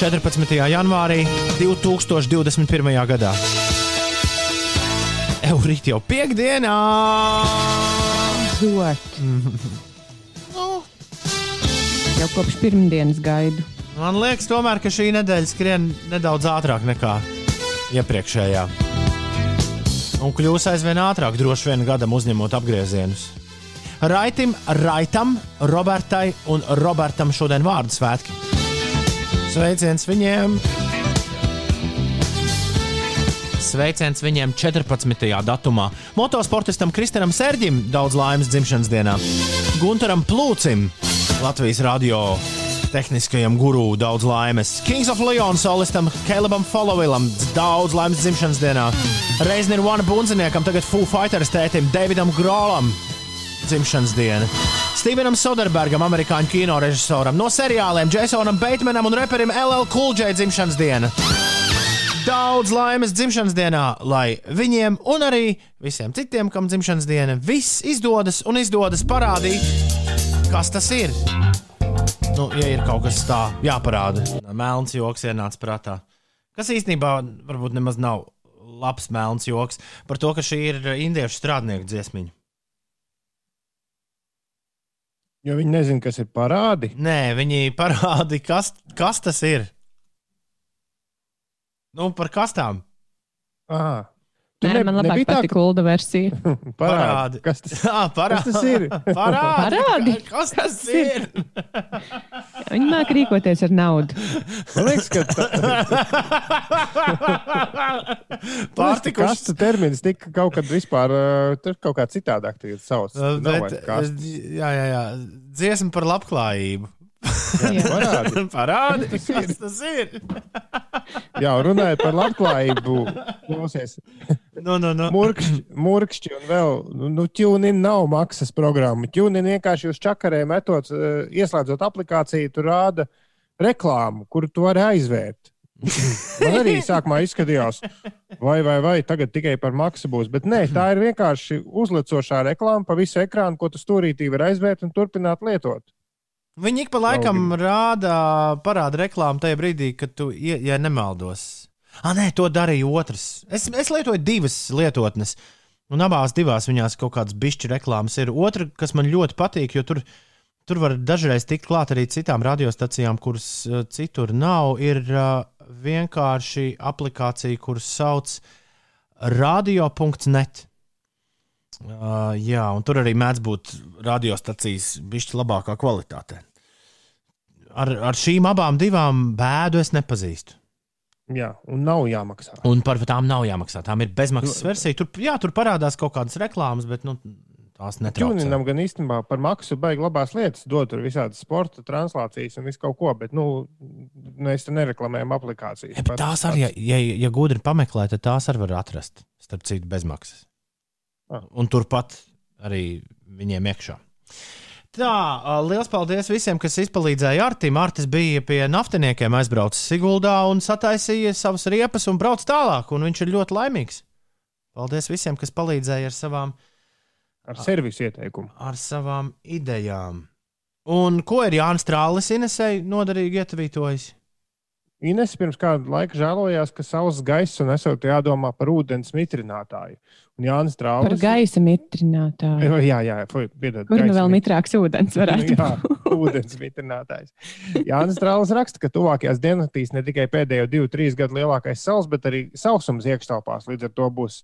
14. janvārī 2021. gadā. Eurīt jau piekdienā! Dot. Jau kopš pirmdienas gaidu. Man liekas, tomēr, ka šī nedēļa skrien nedaudz ātrāk nekā iepriekšējā. Un kļūs aizvien ātrāk, droši vien gadam uzņemot apgriezienus. Raitim, Raitam, Robertai un Robertam šodien vārdu svētki. Sveiciens viņiem! Sveiciens viņiem 14. datumā. Motosportistam Kristinam Sērģim daudz laimes dzimšanas dienā. Gunteram Plūcim, Latvijas radio tehniskajam guru, daudz laimes. Kings of Leon solistam Kalebam Followilam daudz laimes dzimšanas dienā. Reizniņa One Bunziniekam, tagad Foo Fighters tētim Davidam Grolam dzimšanas diena. Stevenam Soderbergam, amerikāņu kino režisoram, no seriāliem Jasonam Batemanam un reperim LL J dzimšanas diena. Daudz laimes dzimšanas dienā, lai viņiem un arī visiem citiem, kam dzimšanas diena, viss izdodas un izdodas parādīt, kas tas ir. Nu, ja ir kaut kas tāds jāparāda, melns joks ienāca prātā. Kas īstenībā varbūt nemaz nav labs melns joks par to, ka šī ir indiešu strādnieku dziesmiņa. Jo viņi nezina, kas ir parādi. Nē, viņi parāda, kas, kas tas ir. Nu, par kastām. Ah. Nē, man labāk patīk kulda versija. Parādi. Kas tas, Jā, parādi. kas tas ir? Parādi. Parādi. Kas tas ir? Viņi māk rīkoties ar naudu. Man liekas, ka tā, [LAUGHS] Pārtikuši. kastu termins tika kaut kad vispār, tur kaut kā citādāk sauc. Nav Bet, kasts. jā, jā, jā. Dziesma par labklājību. [LAUGHS] Parādi. [LAUGHS] Parādi, kas tas ir? [LAUGHS] Jā, runājot par labklājību, klausies. Nu, nu, nu. Murkšķi, murkšķi un vēl, nu, nu ķūniņa nav maksas programma. Ķūniņa vienkārši uz čakarē metot, eh, ieslēdzot aplikāciju, tur rāda reklāmu, kuru tu vari aizvērt. Man arī sākumā izskatījās, vai, vai, vai tagad tikai par maksu būs. Bet nē, tā ir vienkārši uzlicošā reklāma pa visu ekrānu, ko tu stūrītī vari aizvērt un turpināt lietot. Viņi ik pa laikam rāda, parāda reklāmu tajā brīdī, kad tu, ja nemaldos. Ah, nē, to darīja otrs. Es, es lietoju divas lietotnes, un abās divās viņās kaut kādas bišķi reklāmas ir. Otra, kas man ļoti patīk, jo tur, tur var dažreiz tikt klāt arī citām radiostacijām, kuras uh, citur nav, ir uh, vienkārši aplikācija, kuras sauc radio.net. Uh, jā, un tur arī mēdz būt radiostacijas bišķi labākā kvalitātē. Ar, ar šīm abām divām bēdu es nepazīstu. Jā, un nav jāmaksā. Un par tām nav jāmaksā. Tām ir bezmaksas versija. Tur, jā, tur parādās kaut kādas reklāmas, bet nu, tās netraucē. Ķūniņam gan īstenībā par maksu baigi labās lietas, dod tur visādas sporta translācijas un visu kaut ko, bet nu, mēs te nereklamējam aplikācijas. Ja, tās arī, ja, ja, ja gudri pameklē, tad tās arī var atrast. Starp citu, bezmaksas. Ah. Un turpat arī viņiem iekšā. Tā, liels paldies visiem, kas izpalīdzēja Artim. Artis bija pie naftiniekiem aizbraucis Siguldā un sataisīja savas riepas un brauc tālāk, un viņš ir ļoti laimīgs. Paldies visiem, kas palīdzēja ar savām, Ar servisu ieteikumu. ar savām idejām. Un ko ir Jānis Strālis Inesei noderīgi ietvītojis? Ines pirms kāda laika žēlojās, ka saules gaiss un esot jādomā par ūdens mitrinātāju. Un Jānis Par Traulis. gaisa mitrinātāju. Jā, jā, piedod, Kur nu vēl mit- mitrāks ūdens varētu [LAUGHS] Jā, būt? ūdens mitrinātājs. Jānis Strālis raksta, ka tuvākajās diennaktīs ne tikai pēdējo divu, trīs gadu lielākais saules, bet arī sausums iekštelpās līdz ar to būs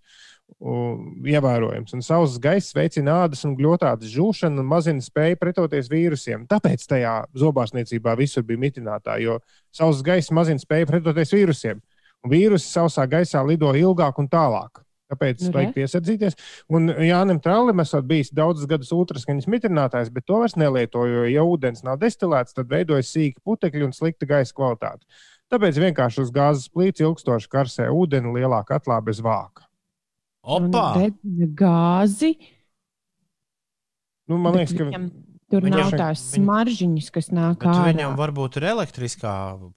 ievērojams. Un saules gaiss veicina ādas un gļotādas žūšanu un mazina spēju pretoties vīrusiem. Tāpēc tajā zobārstniecībā visur bija mitinātāji, jo saules gaiss mazina spēju pretoties vīrusiem. Un vīrusi sausā gaisā lido ilgāk un tālāk. Tāpēc Nu, vajag piesardzīties. Un Jānis Trālim esot bijis daudzus gadus ultraskaņas mitrinātājs, bet to vairs nelieto, jo, ja ūdens nav destilēts, tad veidojas sīki putekļi un slikta gaisa kvalitāte. Tāpēc vienkārši uz gāzes plīts ilgstoši karsē ūdeni lielā katlā bez vāka. Opa! Redzina Gāzi. Nu, man liekas, ka viņam Tur Viņam- nav tās viņ- smaržģiņas, kas nāk Bet ārā. viņam varbūt ir elektriskā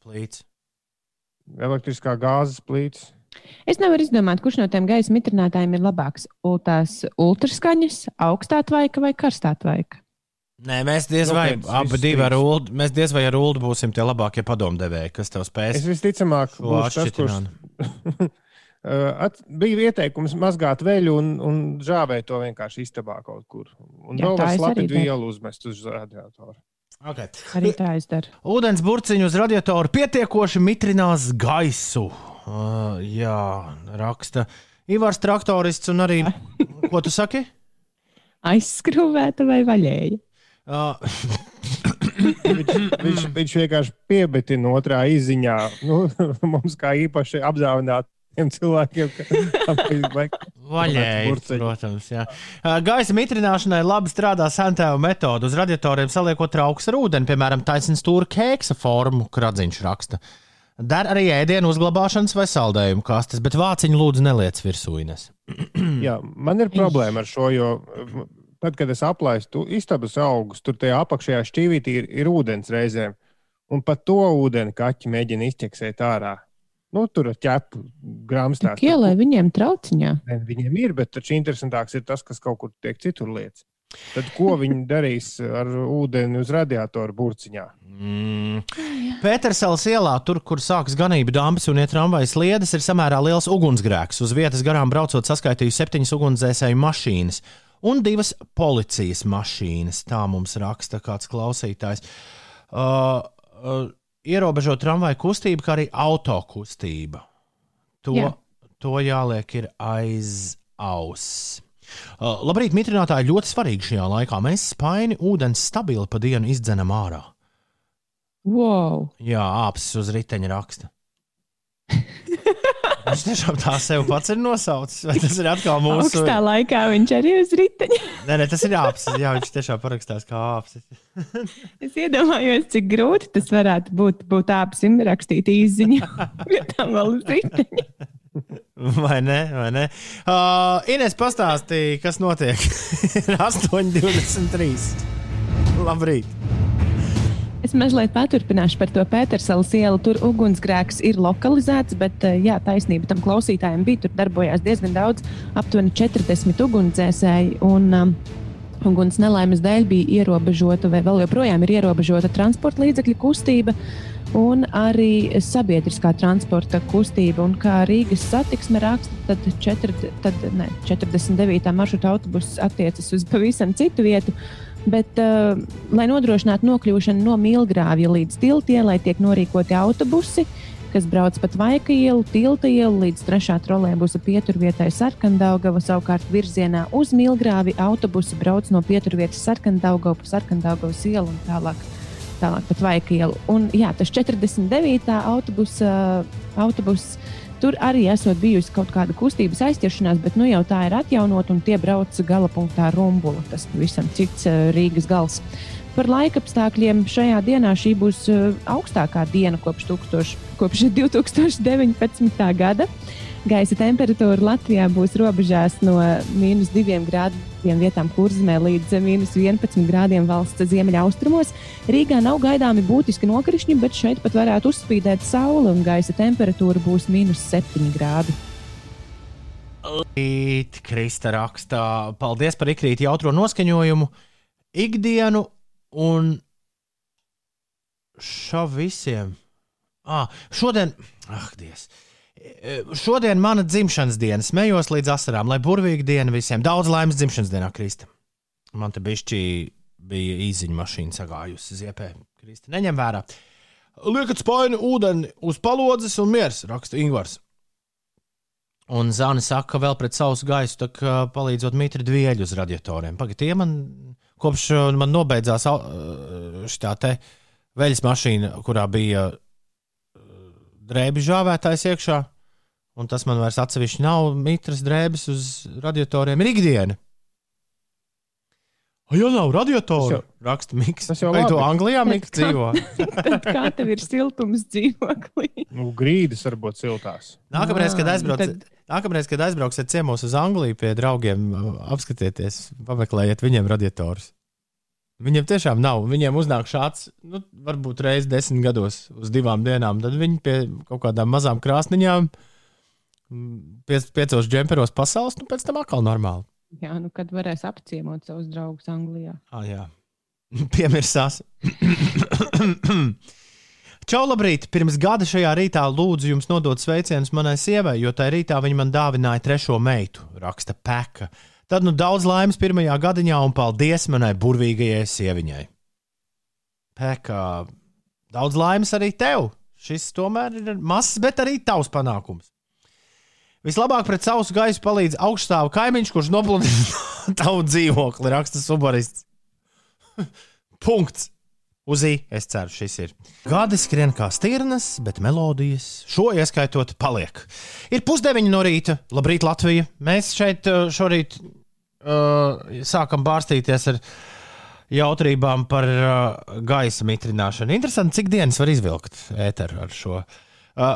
plīts. elektriskā gāzes plīts. Es nevaru izdomāt, kurš no tiem gaisa mitrinātājiem ir labāks. Tās ultraskaņas, augstā tvaika vai karstā tvaika. Nē, mēs diez Nu, vai pēc abi divi ar. ULD, mēs diez vai ar ULD būsim tie labākie padomdevēji, kas tev Es spēs visticamāk, šo būšu tas, kurš [LAUGHS] at, bija ieteikums mazgāt veļu un, un žāvēt to vienkārši istabā kaut kur. Un Jā, vēl var slapīt vielu uzmest uz radiatoru. Okay. Arī tā es daru. Ūdens burciņu uz radiatoru pietiekoši mitrinās gaisu. Uh, jā, raksta Ivars traktorists un arī, [LAUGHS] ko tu saki? Aizskrūvēta vai vaļēja? Uh, Viņš, viņš, viņš vienkārši piebetina otrā izziņā. Nu, [LAUGHS] mums kā īpaši apdāvinātiem [LAUGHS] cilvēkiem, [LAUGHS] Vaļēji, protams. Jā. Gaisa mitrināšanai labi strādā santēva metode. Uz radiatoriem saliekot trauks ar ūdeni, piemēram, taisnība stūra kēksa formu, kradziņš raksta. Der arī ēdienu uzglabāšanas vai saldējumu kastes, bet vāciņu lūdzu neliec virsūnes. [CLEARS THROAT] Jā, man ir problēma ar šo, jo tad, kad es aplaistu istabas augus, tur tajā apakšējā šķīvītī ir, ir ūdens reizēm. Un pat to ūdeni kaķi mēģina izķeksēt ārā. Nu, tur ir ķepu grāmatā. Ielai viņiem trauciņā. Viņiem ir, bet taču interesantāks ir tas, kas kaut kur tiek citur lietas. Tad ko [LAUGHS] viņi darīs ar ūdeni uz radiatoru burciņā? Mm. Pētersēlas ielā, tur, kur sākas ganība dāmas un iet tramvajas sliedes, ir samērā liels ugunsgrēks. Uz vietas garām braucot, saskaitīju septiņas ugunsdzēsēju mašīnas un divas policijas mašīnas. Tā mums raksta kāds klausītājs. Uh, uh, ierobežot tramvaju kustību, kā arī auto kustība. To, Jā. to jāliek ir aiz auss. Uh, labrīt, mitrinātāji ļoti svarīgi šajā laikā. Mēs spaini ūdens stabili pa dienu izdzenam ārā. Wow! Jā, apsis uz riteņa raksta. [LAUGHS] Viņš tiešām tā sev pats ir nosaucis. Vai tas ir atkal mūsu Augstā laikā viņš arī uz riteņa. [LAUGHS] Nē, nē, tas ir apsis. Jā, viņš tiešām parakstās kā apsis. [LAUGHS] Es iedomājos, cik grūti tas varētu būt. Būt apsim rakstīt īziņā, [LAUGHS] bet tam vēl uz riteņa. Vai ne? Vai ne? Uh, Ines pastāstīja, kas notiek. Ir 8,23. Labrīt! Es mazliet paturpināšu par to Pētersalas ielu. Tur ugunsgrēks ir lokalizēts, bet eh, jā, taisnība tam klausītājiem bija. Tur darbojās diezgan daudz, aptuveni 40 ugunsdzēsēji. Un, um, Uguns nelaimes dēļ bija ierobežota, vai vēl joprojām ir ierobežota transporta līdzekļu kustība un arī sabiedriskā transporta kustība. Un kā Rīgas satiksme raksta, tad, četri, tad ne, 49. maršruta autobuss attiecas uz pavisam citu vietu. Bet, uh, lai nodrošinātu nokļūšanu no Milgrāvja līdz tiltielai, tiek norīkoti autobusi, kas brauc pa Tvaika ielu, Tilta ielu līdz 3. trolēļbusa pieturvietai Sarkandaugava. Savukārt virzienā uz Milgrāvi autobusi brauc no pieturvietas Sarkandaugavu pa Sarkandaugavas ielu un tālāk. Tālāk pat Vaika ielu. Un, jā, tas 49. autobusa, autobus, tur arī esot bijusi kaut kāda kustības aizķeršanās, bet nu jau tā ir atjaunot un tie brauc gala punktā Rumbula. Tas pavisam cits eh, Rīgas gals. Par laikapstākļiem šajā dienā šī būs eh, augstākā diena kopš, 1000, kopš [LAUGHS] 2019. gada. Gaisa temperatūra Latvijā būs robežās no mīnus 2 grādiem vietām kurzemē līdz mīnus 11 grādiem valsts ziemeļaustrumos. Rīgā nav gaidāmi būtiski nokrišņi, bet šeit pat varētu uzspīdēt saule un gaisa temperatūra būs mīnus 7 grādi. Rīt, Krista rakstā. Paldies par ikrīt jautro noskaņojumu, ikdienu un šo visiem. Ah, šodien, ah, Dievs! Šodien mana dzimšanas diena, smējos līdz asarām, lai burvīga diena visiem. Daudz laimes dzimšanas dienā, Krista. Man te bišķi bija īziņa mašīna sagājusi ziepē. Krista neņem vērā. Liekat spaini ūdeni uz palodzes un miers, raksta Ingvars. Un Zāne saka, ka vēl pret sausu gaisu tā kā palīdzot mitri dvieļu uz radiatoriem. Pagaid, tie man kopš uh, man nobeidzās šī te veļas mašīna, kurā bija uh, drēbi žāvētājs iekšā, un tas man vairs atsevišķi nav mitras drēbes uz radiatoriem, ir ikdiena. O, ja nav jau- raksta Mikls. tas jau Vai tu. Anglijā Mikls dzīvo? [LAUGHS] Tad kā tev ir siltums dzīvoklī? Nu, grīdas var būt siltās. Nākamreiz, kad Ā, aizbraucat, tad- nākamreiz, kad aizbrauksiet ciemos uz Angliju pie draugiem, apskatieties, pameklējiet viņiem radiatorus. Viņiem tiešām nav. Viņiem uznāk šāds, nu, varbūt reizes desmit gados uz divām dienām. Tad viņi pie kaut kādām mazām krāsniņām, mm, piec, piecos džemperos pasaules, nu pēc tam atkal normāli. Jā, nu kad varēs apciemot savus draugus Anglijā. Ah, jā, [LAUGHS] piemirsās. [COUGHS] Čau, labrīt! Pirms gada šajā rītā lūdzu jums nodot sveicienus manai sievai, jo tajā rītā viņa man dāvināja trešo meitu, raksta Peka. Tad nu daudz laimes pirmajā gadiņā un paldies manai burvīgajai sieviņai. Peka, daudz laimes arī tev! Šis tomēr ir mazs, bet arī tavs panākums. Vislabāk pret sausu gaisu palīdz augststāvu kaimiņš, kurš nopludina [LAUGHS] tavu dzīvokli, raksta subarists. [LAUGHS] Punkts. Uz ī, es ceru, šis ir. Gadi skrien kā stirnas, bet melodijas, šo ieskaitot, paliek. Ir pusdeviņi no rīta. Labrīt, Latvija! Mēs šeit uh, šorīt uh, sākam bārstīties ar jautrībām par uh, gaisa mitrināšanu. Interesanti, cik dienas var izvilkt ēteru ar šo. Uh,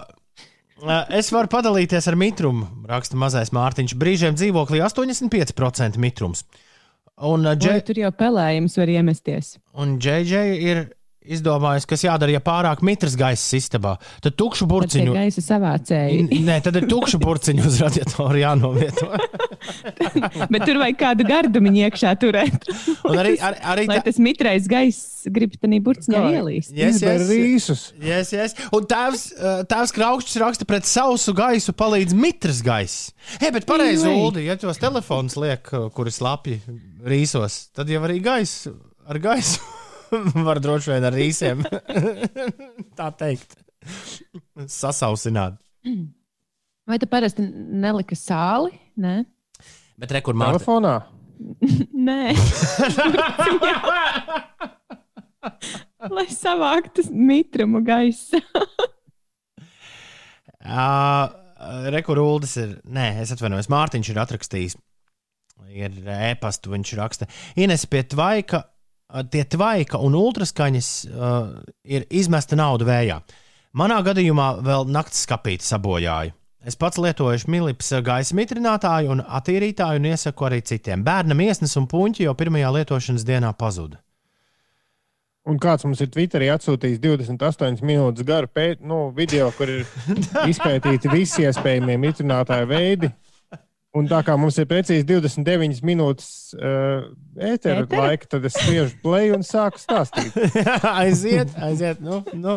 es varu padalīties ar mitrumu, raksta mazais Mārtiņš. Brīžiem dzīvoklī 85% mitrums. Un, uh, Dž tur jau pelējums var iemesties? un JJ ir izdomājis, kas jādara, ja pārāk mitrs gaisa istabā. Tad tukšu burciņu. gaisa savācēji. Nē, tad ir tukšu burciņu uz radiatoru jānovieto. [LAUGHS] Bet tur vajag kādu gardumu iekšā turēt. Un arī, arī, [LAUGHS] arī Lai tā, tas mitrais gaiss grib tādā burciņā ielīst. yes, yes, rīsus. yes, yes. Un tēvs, uh, tēvs Kraukšķis raksta, pret sausu gaisu palīdz mitrs gaiss. Hei, bet pareizi. Uldi, ja tos telefons liek, uh, kuri slapji rīsos, tad jau arī gaiss ar gaisu [LAUGHS] var droši vien ar rīsiem. [LAUGHS] tā teikt. Sasausināt. Vai tu parasti nelika sāli? Nē, Bet rekur Mārta. Telefonā. [LAUGHS] Nē. Lai savāktu mitrumu gaisa. Uh, Rekurūlis ir. Nē, es atvainojos. Mārtiņš ir atrakstījis. Ir e-pastu, viņš raksta. Ines pie tvaika, tie tvaika un ultraskaņas uh, ir izmesta nauda vējā. Manā gadījumā vēl naktas skapīti sabojāja. Es pats lietoju Milips gaisa mitrinātāju un attīrītāju un iesaku arī citiem. Bērnam iesnas un puņķi jau pirmajā lietošanas dienā pazuda. Un kāds mums ir Twitterī atsūtījis 28 minūtes garu pēt, nu, video, kur ir [LAUGHS] izpētīti visi iespējamie mitrinātāju veidi. Un tā kā mums ir precīzi 29 minūtes uh, ētera Ētera? laika, tad es spiežu play un sāku stāstīt. [LAUGHS] aiziet, aiziet. Nu, nu.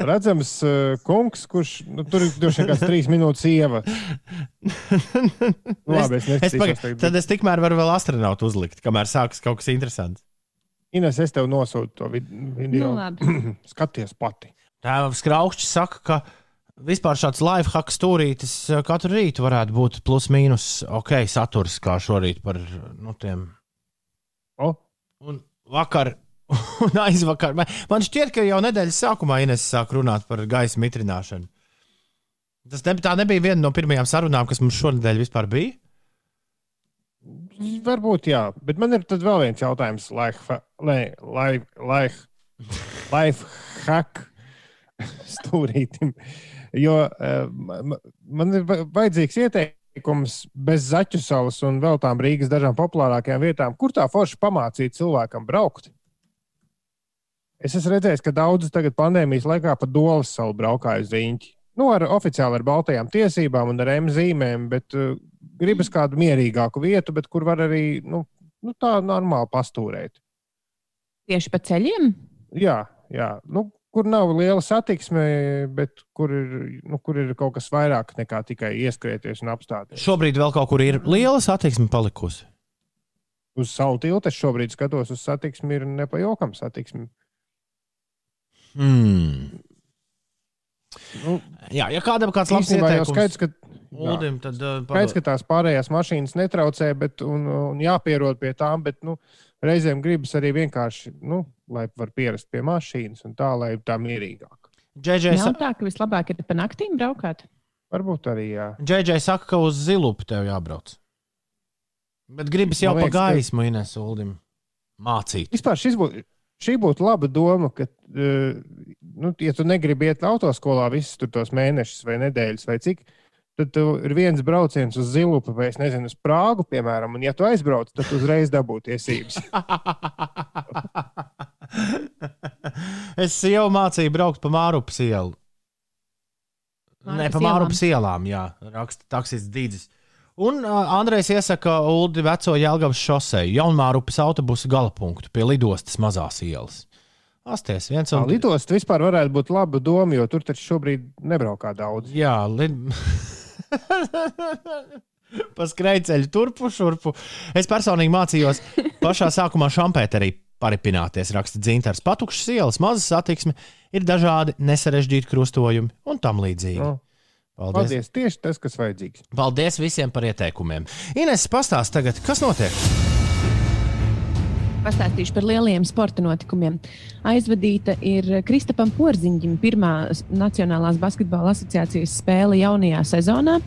Redzams, uh, kungs, kurš nu, tur ir droši vien kāds trīs minūtes ieva. Nu, [LAUGHS] labi, es es, tagad. tad es tikmēr varu vēl astronautu uzlikt, kamēr sākas kaut kas interesants. Ines, es tev nosūtu to vid- video. Nu, labi. [CLEARS THROAT] Skaties pati. Tēvs Kraukšķis saka, ka vispār šāds live hack stūrītis eh, katru rītu varētu būt plus mīnus ok saturs, kā šorīt par nu, tiem. O, Un vakar. [LAUGHS] Un aizvakar. Man šķiet, ka jau nedēļas sākumā Ines sāk runāt par gaisa mitrināšanu. Tas ne, tā nebija viena no pirmajām sarunām, kas mums šonadēļ vispār bija. Varbūt jā, bet man ir tad vēl viens jautājums. Life, life, life, life hack [LAUGHS] stūrītim. Jo uh, man ir va- vajadzīgs ieteikums bez zaķu salas un vēl tām Rīgas dažām populārākajām vietām, kur tā forši pamācīt cilvēkam braukt. Es esmu redzējis, ka daudzi tagad pandēmijas laikā pa Dolas salu braukāja uz rīņķi. Nu, ar oficiāli ar baltajām tiesībām un ar M zīmēm, bet uh, gribas kādu mierīgāku vietu, bet kur var arī nu, nu, tā normāli pastūrēt. Tieši pa ceļiem? Jā, jā. Nu, kur nav liela satiksme, bet kur ir, nu, kur ir kaut kas vairāk nekā tikai ieskrieties un apstāties. Šobrīd vēl kaut kur ir liela satiksme palikusi. Uz savu tiltu es šobrīd skatos uz satiksmi, ir nepajokama satiksme. Hmm. Nu, Jā, ja kādam kāds labs ieteikums, skaidrs, ka, Uldim, tad uh, skaidrs, ka tās pārējās mašīnas netraucē, bet, un, un jāpierod pie tām, bet nu, reizēm gribas arī vienkārši, nu, lai var pierast pie mašīnas un tā, lai tā mierīgāk. JJ, Nav tā, ka vislabāk ir pa naktīm braukāt. Varbūt arī jā. JJ saka, ka uz zilupu tev jābrauc. Bet gribas jau Man pa liekas, ka- gaismu, Ines Uldim, mācīt. Vispār šis būtu. Šī būtu laba doma, ka, uh, nu, ja tu negribi iet autoskolā visus tos mēnešus vai nedēļas vai cik, tad ir viens brauciens uz Zilupu vai, es nezinu, uz Prāgu, piemēram, un ja tu aizbrauc, tad uzreiz dabū tiesības. [LAUGHS] es jau mācīju braukt pa Mārupas ielu. Nē, Mārupas pa Mārupas ielām, jā, raksta taksists Dīdzis. Un uh, Andrejs iesaka Uldi veco Jelgavas šoseju, Jaunmārupas autobusu galapunktu pie lidostas mazās ielas. Asties, viens Tā un lidost vispār varētu būt laba doma, jo tur taču šobrīd nebraukā daudz. Jā, lid... [LAUGHS] pa skrejceļu turpu šurpu. Es personīgi mācījos pašā sākumā šampēterī paripināties, raksta dzintars. Patukšas ielas, maza satiksme, ir dažādi nesarežģīti krustojumi un tam līdzīgi. Nu, Paldies. Paldies, tieši tas, kas vajadzīgs. Paldies visiem par ieteikumiem. Ines, pastāst tagad, kas notiek? Pastāstīšu par lieliem sporta notikumiem. Aizvadīta ir Kristapam Porziņģim pirmā Nacionālās basketbola asociācijas spēle jaunajā sezonā,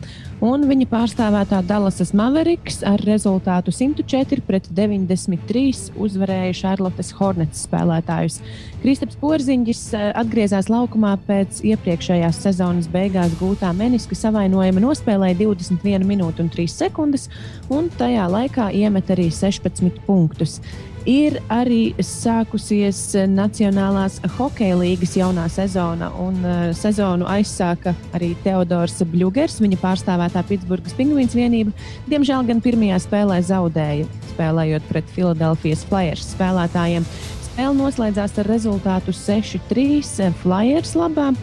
un viņa pārstāvētā Dallasas Mavericks ar rezultātu 104 pret 93 uzvarēja Charlottes Hornets spēlētājus. Kristaps Porziņģis eh, atgriezās laukumā pēc iepriekšējās sezonas beigās gūtā meniska savainojuma, nospēlēja 21 minūtes un 3 sekundes, un tajā laikā iemet arī 16 punktus. Ir arī sākusies Nacionālās hokeja līnijas jaunā sezona, un uh, sezonu aizsāka arī Teodors Bļūgers, viņa pārstāvētā Pitsburgas pingvīns vienība. Diemžēl gan pirmajā spēlē zaudēja, spēlējot pret Filadelfijas Flyers spēlētājiem. Spēle noslēdzās ar rezultātu 6-3 Flyers labā,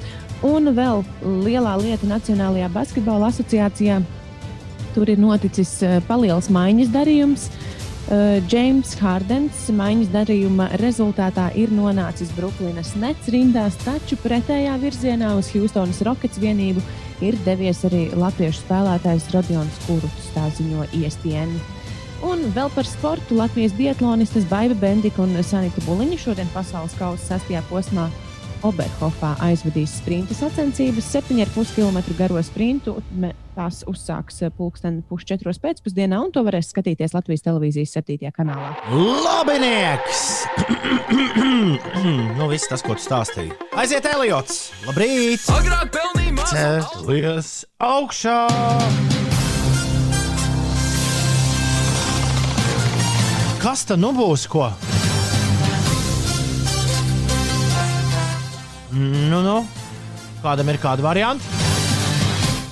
un vēl lielā lieta Nacionālajā basketbola asociācijā. Tur ir noticis uh, paliels maiņas darījums. Džeims uh, Hārdens maiņas darījuma rezultātā ir nonācis Brooklynas Nets rindās, taču pretējā virzienā uz Houstonas Rockets vienību ir devies arī latviešu spēlētājs Rodions Kurts, tā ziņo ESPN. Un vēl par sportu Latvijas biatlonistas Baiva Bendika un Sanita Buliņa šodien pasaules kausa sastajā posmā Oberhofā aizvadīs sprinta sacensības. 7,5 km garo sprintu. Tās uzsāks pulksten pusčetros pēcpusdienā, un to varēs skatīties Latvijas televīzijas 7. kanālā. Labinieks! [CLEARS THROAT] nu, viss tas, ko tu stāstīji. Aiziet, Eliots! Labrīt! Agrāk pelnīja mazāk! Celies augšā! Kas tad nu būs? Ko? Nu, nu, kādam ir kāda varianta?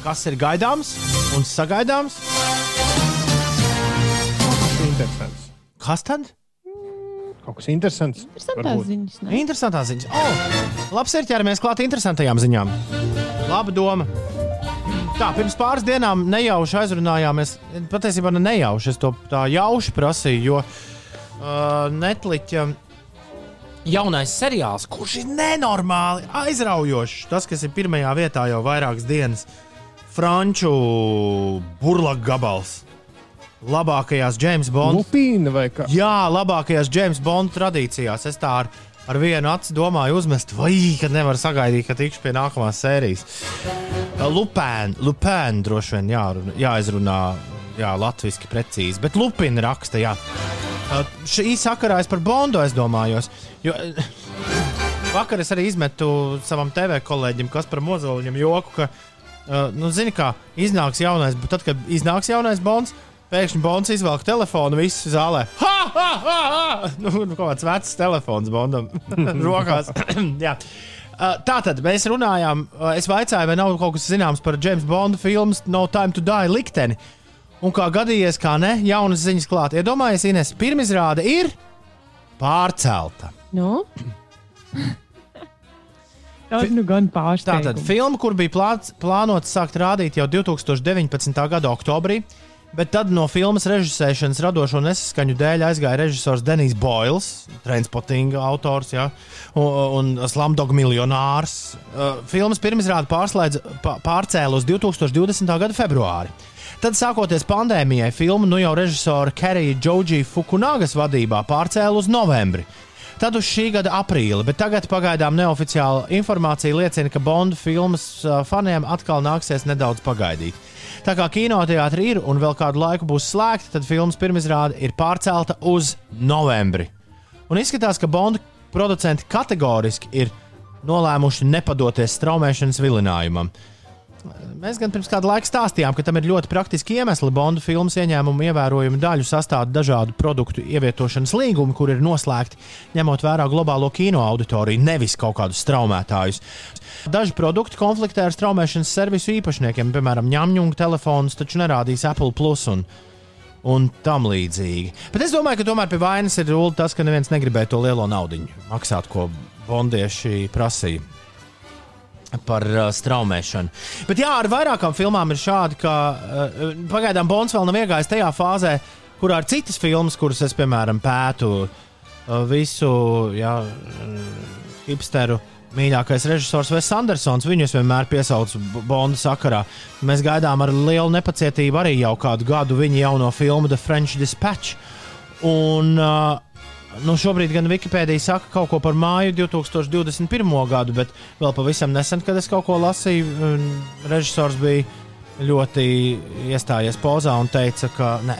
Kas ir gaidāms un sagaidāms? Interesants. Kas tad? Kaut kas interesants. Interesantās varbūt. ziņas. ne? Interesantās ziņas. Oh, labs ir ķeramies klāt interesantajām ziņām. Laba doma. Tā, pirms pāris dienām nejauši aizrunājāmies. Patiesībā ne nejauši, es to tā jauši prasīju, jo uh, Netflix jaunais seriāls, kurš ir nenormāli aizraujošs. Tas, kas ir pirmajā vietā jau vairākas dienas, Franču burbuļsaktas gabals. Labākajās James Bond Lupīna vai kā? Jā, labākajās James Bond tradīcijās. Es tā ar, ar vienu acu domāju, uzmest, vai kad nevaru sagaidīt, ka tikšu pie nākamās sērijas. Lupēna, Lupēna droši vien jārunā, jāizrunā, jā, latviešu precīzi, bet Lupina raksta, jā. Uh, Šī sakarā es par Bondu aizdomājos. Jo, vakar es arī izmetu savam TV kolēģim, kas par mozoliņam joku, ka, uh, nu, zini, kā iznāks jaunais, bet tad, kad iznāks jaunais Bonds, pēkšņi Bonds izvelk telefonu, visi zālē. Ha, ha, ha, ha! Nu, nu, kaut kāds vecs telefons Bondam [LAUGHS] rokās. Uh, Tā tad mēs runājām. uh, Es vaicāju, vai nav kaut kas zināms par James Bonda filmu No Time to Die likteni. Un kā gadījies, kā ne, jaunas ziņas klāt. Iedomājieties, Ines, pirmizrāde ir pārcelta. Nu? [LAUGHS] Tas nu gan Tātad pārsteigums. filma, kur bija plāts, plānots sākt rādīt jau 2019. gada oktobrī, bet tad no filmas režisēšanas radošo nesaskaņu dēļ aizgāja režisors Denijs Boils, Transportinga autors ja, un, un Slumdog miljonārs. Uh, filmas pirmizrāde pārcēla uz 2020. gada februāri. Tad, sākoties pandēmijai, filmu nu jau režisora Kerija Džordžija Fukunagas vadībā pārcēla uz novembri. Tad uz šī gada aprīli, bet tagad pagaidām neoficiāla informācija liecina, ka Bonda filmas ā, faniem atkal nāksies nedaudz pagaidīt. Tā kā kinoteātris ir un vēl kādu laiku būs slēgta, tad filmas pirmizrāde ir pārcelta uz novembri. Un izskatās, ka Bonda producenti kategoriski ir nolēmuši nepadoties straumēšanas vilinājumam. Mēs gan pirms kāda laika stāstījām, ka tam ir ļoti praktiski iemesli. Bonda filmas ieņēmumu ievērojumu daļu sastāv dažādu produktu ievietošanas līgumi, kur ir noslēgti ņemot vērā globālo kino auditoriju, nevis kaut kādus straumētājus. Daži produkti konfliktē ar straumēšanas servisu īpašniekiem, piemēram, ņemņunga telefonus, taču nerādīs Apple Plus un, un tam līdzīgi. Bet es domāju, ka tomēr pie vainas ir tas, ka neviens negribēja to lielo naudu maksāt, ko bondieši prasīja par uh, straumēšanu. Bet jā, ar vairākām filmām ir šādi, ka uh, pagaidām Bonds vēl nav iegājis tajā fāzē, kurā ir citas filmas, kuras es, piemēram, pētu uh, visu jā, uh, hipsteru mīļākais režisors Vēs Andersons. Viņu es vienmēr piesaucu Bonda sakarā. Mēs gaidām ar lielu nepacietību arī jau kādu gadu viņa jauno filmu The French Dispatch. Un, uh, nu, šobrīd gan Wikipēdija saka kaut ko par māju 2021. gadu, bet vēl pavisam nesen, kad es kaut ko lasīju, režisors bija ļoti iestājies pozā un teica, ka nē.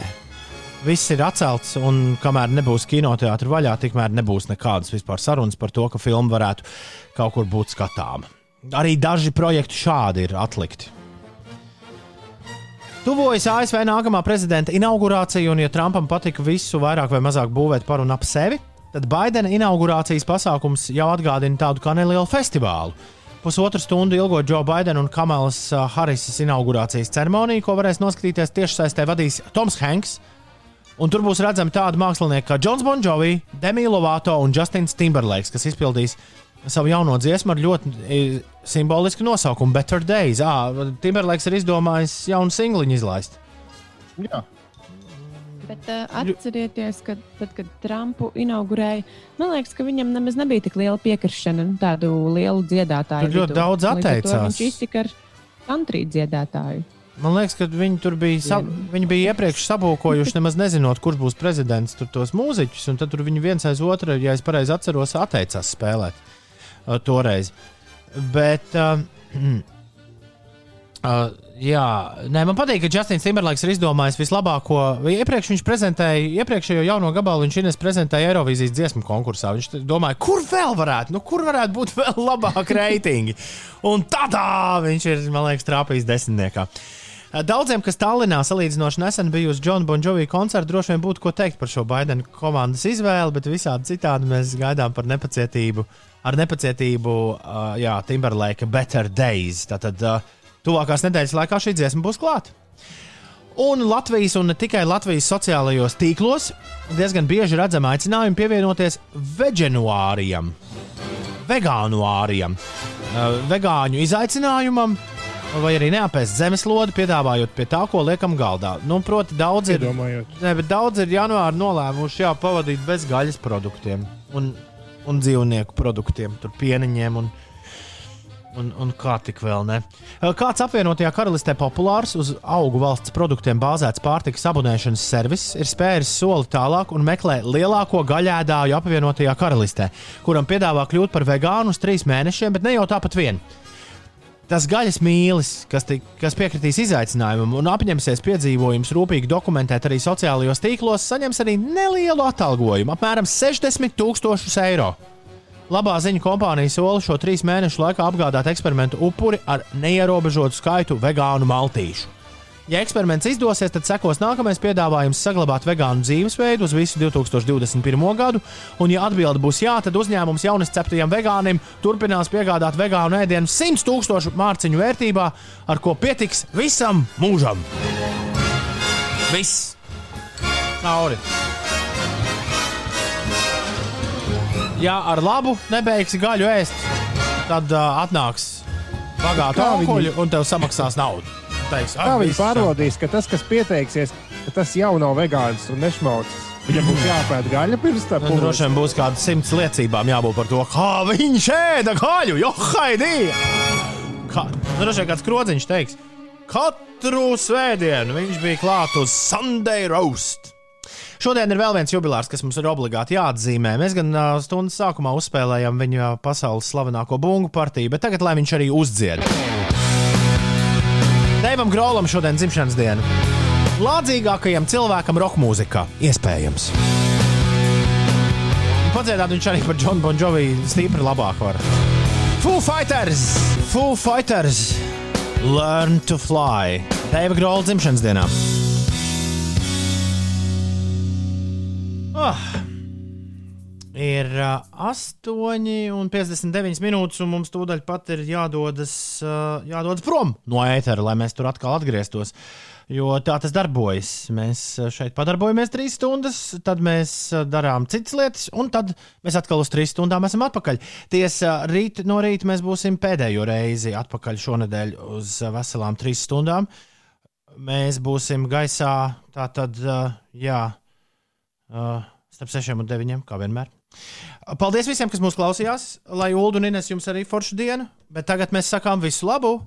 Viss ir atcelts, un kamēr nebūs kinoteātris vaļā, tikmēr nebūs nekādas vispār sarunas par to, ka filma varētu kaut kur būt skatāma. Arī daži projekti šādi ir atlikti. Tuvojas ASV nākamā prezidenta inaugurācija, un, ja Trumpam patika visu vairāk vai mazāk būvēt par un ap sevi, tad Baidena inaugurācijas pasākums jau atgādina tādu kā nelielu festivālu. Pusotru stundu ilgo Joe Baidena un Kamalas uh, Harrisas inaugurācijas ceremoniju, ko varēs noskatīties tiešsaistē, vadīs Toms Hanks. Un tur būs redzami tādi mākslinieki kā Jons Bonjovi, Demi Lovato un Justins Timberlakes, kas izpildīs savu jauno dziesmu ar ļoti e, simbolisku nosaukumu Better Days. Ah, Timberlakes ir izdomājis jaunu singliņu izlaist. Jā. Bet uh, atcerieties, ka tad, kad Trumpu inaugurēja, man liekas, ka viņam nemaz nebija tik liela piekrišana nu, tādu lielu dziedātāju. Tur ļoti vidū. daudz atteicās. Viņš iztika ar country dziedātāju. Man liekas, ka viņi tur bija, sa viņi bija iepriekš sabūkojuši, nemaz nezinot, kurš būs prezidents, tur tos mūziķus. Un tad tur viņi viens aiz otru, ja es pareizi atceros, atteicās spēlēt toreiz. Bet, uh, uh, jā, nē, man patīk, ka Justins Timberlakes ir izdomājis vislabāko. Iepriekš viņš prezentēja, iepriekšējo jauno gabalu viņš Ines prezentēja Eirovīzijas dziesmu konkursā. Viņš domāja, kur vēl varētu, nu, kur varētu būt vēl labāki reitingi. Un tādā viņš ir, man liekas, trāpījis desmitniekā. Daudziem, kas Tallinā salīdzinoši nesen bija uz Johna Bonjovi koncertu, droši vien būtu ko teikt par šo Baidena komandas izvēli, bet visādi citādi mēs gaidām par nepacietību. Ar nepacietību, uh, Timberlake Better Days. Tātad uh, tuvākās nedēļas laikā šī dziesma būs klāta. Un Latvijas, un ne tikai Latvijas sociālajos tīklos, diezgan bieži redzam aicinājumu pievienoties veganuārijam, vegānuārijam, uh, vegāņu izaicinājumam, vai arī neapēst zemeslodi, piedāvājot pie tā, ko liekam galdā. Nu, proti, daudz ir, ne, daudz ir janvāri nolēmuši jā, pavadīt bez gaļas produktiem un, un dzīvnieku produktiem, tur pieniņiem un, un, un kā tik vēl ne. Kāds apvienotajā karalistē populārs uz augu valsts produktiem bāzēts pārtikas abonēšanas servis ir spēris soli tālāk un meklē lielāko gaļēdāju apvienotajā karalistē, kuram piedāvā kļūt par vegānu uz trīs mēnešiem, bet ne jau tāpat vien. Tas gaļas mīlis, kas, tik, kas piekritīs izaicinājumam un apņemsies piedzīvojumus rūpīgi dokumentēt arī sociālajos tīklos, saņems arī nelielu atalgojumu - apmēram 60 tūkstošus eiro. Labā ziņa kompānija sola šo trīs mēnešu laikā apgādāt eksperimentu upuri ar neierobežotu skaitu vegānu maltīšu. Ja eksperiments izdosies, tad sekos nākamais piedāvājums saglabāt vegānu dzīvesveidu uz visu 2021. gadu, un, ja atbilde būs jā, tad uzņēmums jaunisceptajam vegānim turpinās piegādāt vegānu ēdienu 100 tūkstošu mārciņu vērtībā, ar ko pietiks visam mūžam. Viss! Cauri! Ja ar labu nebeigsi gaļu ēst, tad uh, atnāks bagāta auguļa un tev samaksās naudu. Teiks, Kā "Ah, viņi viss, pārbaudīs, ka tas, kas pieteiksies, ka tas jau nav vegāns un nešmaucis? Viņam būs jāpēta gaļa pirms tam. Nu, droši vien būs kāda simts liecībām jābūt par to, kā viņš ēda gaļu. Jo, haidī! Kā, nu, droši vien kāds krodziņš teiks, katru svētdienu viņš bija klāts uz Sunday roast. Šodien ir vēl viens jubilārs, kas mums ir obligāti jāatzīmē. Mēs gan stundas sākumā uzspēlējām viņa pasaules slavenāko bungu partiju, bet tagad lai viņš arī uzdzied. Deivam Grolam šodien dzimšanas diena. Lādzīgākajam cilvēkam roka mūzikā, iespējams. Padziedāt viņš arī par Džonu Bonjovi stipri labāk var. Foo Fighters! Foo Fighters! Learn to fly! Deiva Grola dzimšanas dienā. Oh. Ir uh, 8,59 minūtes, un mums tūdaļ pat ir jādodas, uh, jādodas prom no ētera, lai mēs tur atkal atgrieztos. Jo tā tas darbojas. Mēs uh, šeit padarbojamies trīs stundas, tad mēs darām citas lietas, un tad mēs atkal uz trīs stundām esam atpakaļ. Tiesa, rīt no rīta mēs būsim pēdējo reizi atpakaļ šonadēļ uz veselām trīs stundām. Mēs būsim gaisā, tā tad, jā, starp sešiem un deviņiem, kā vienmēr. Paldies visiem, kas mūs klausījās. Lai Ulu un Ines jums arī foršu dienu, bet tagad mēs sakām visu labu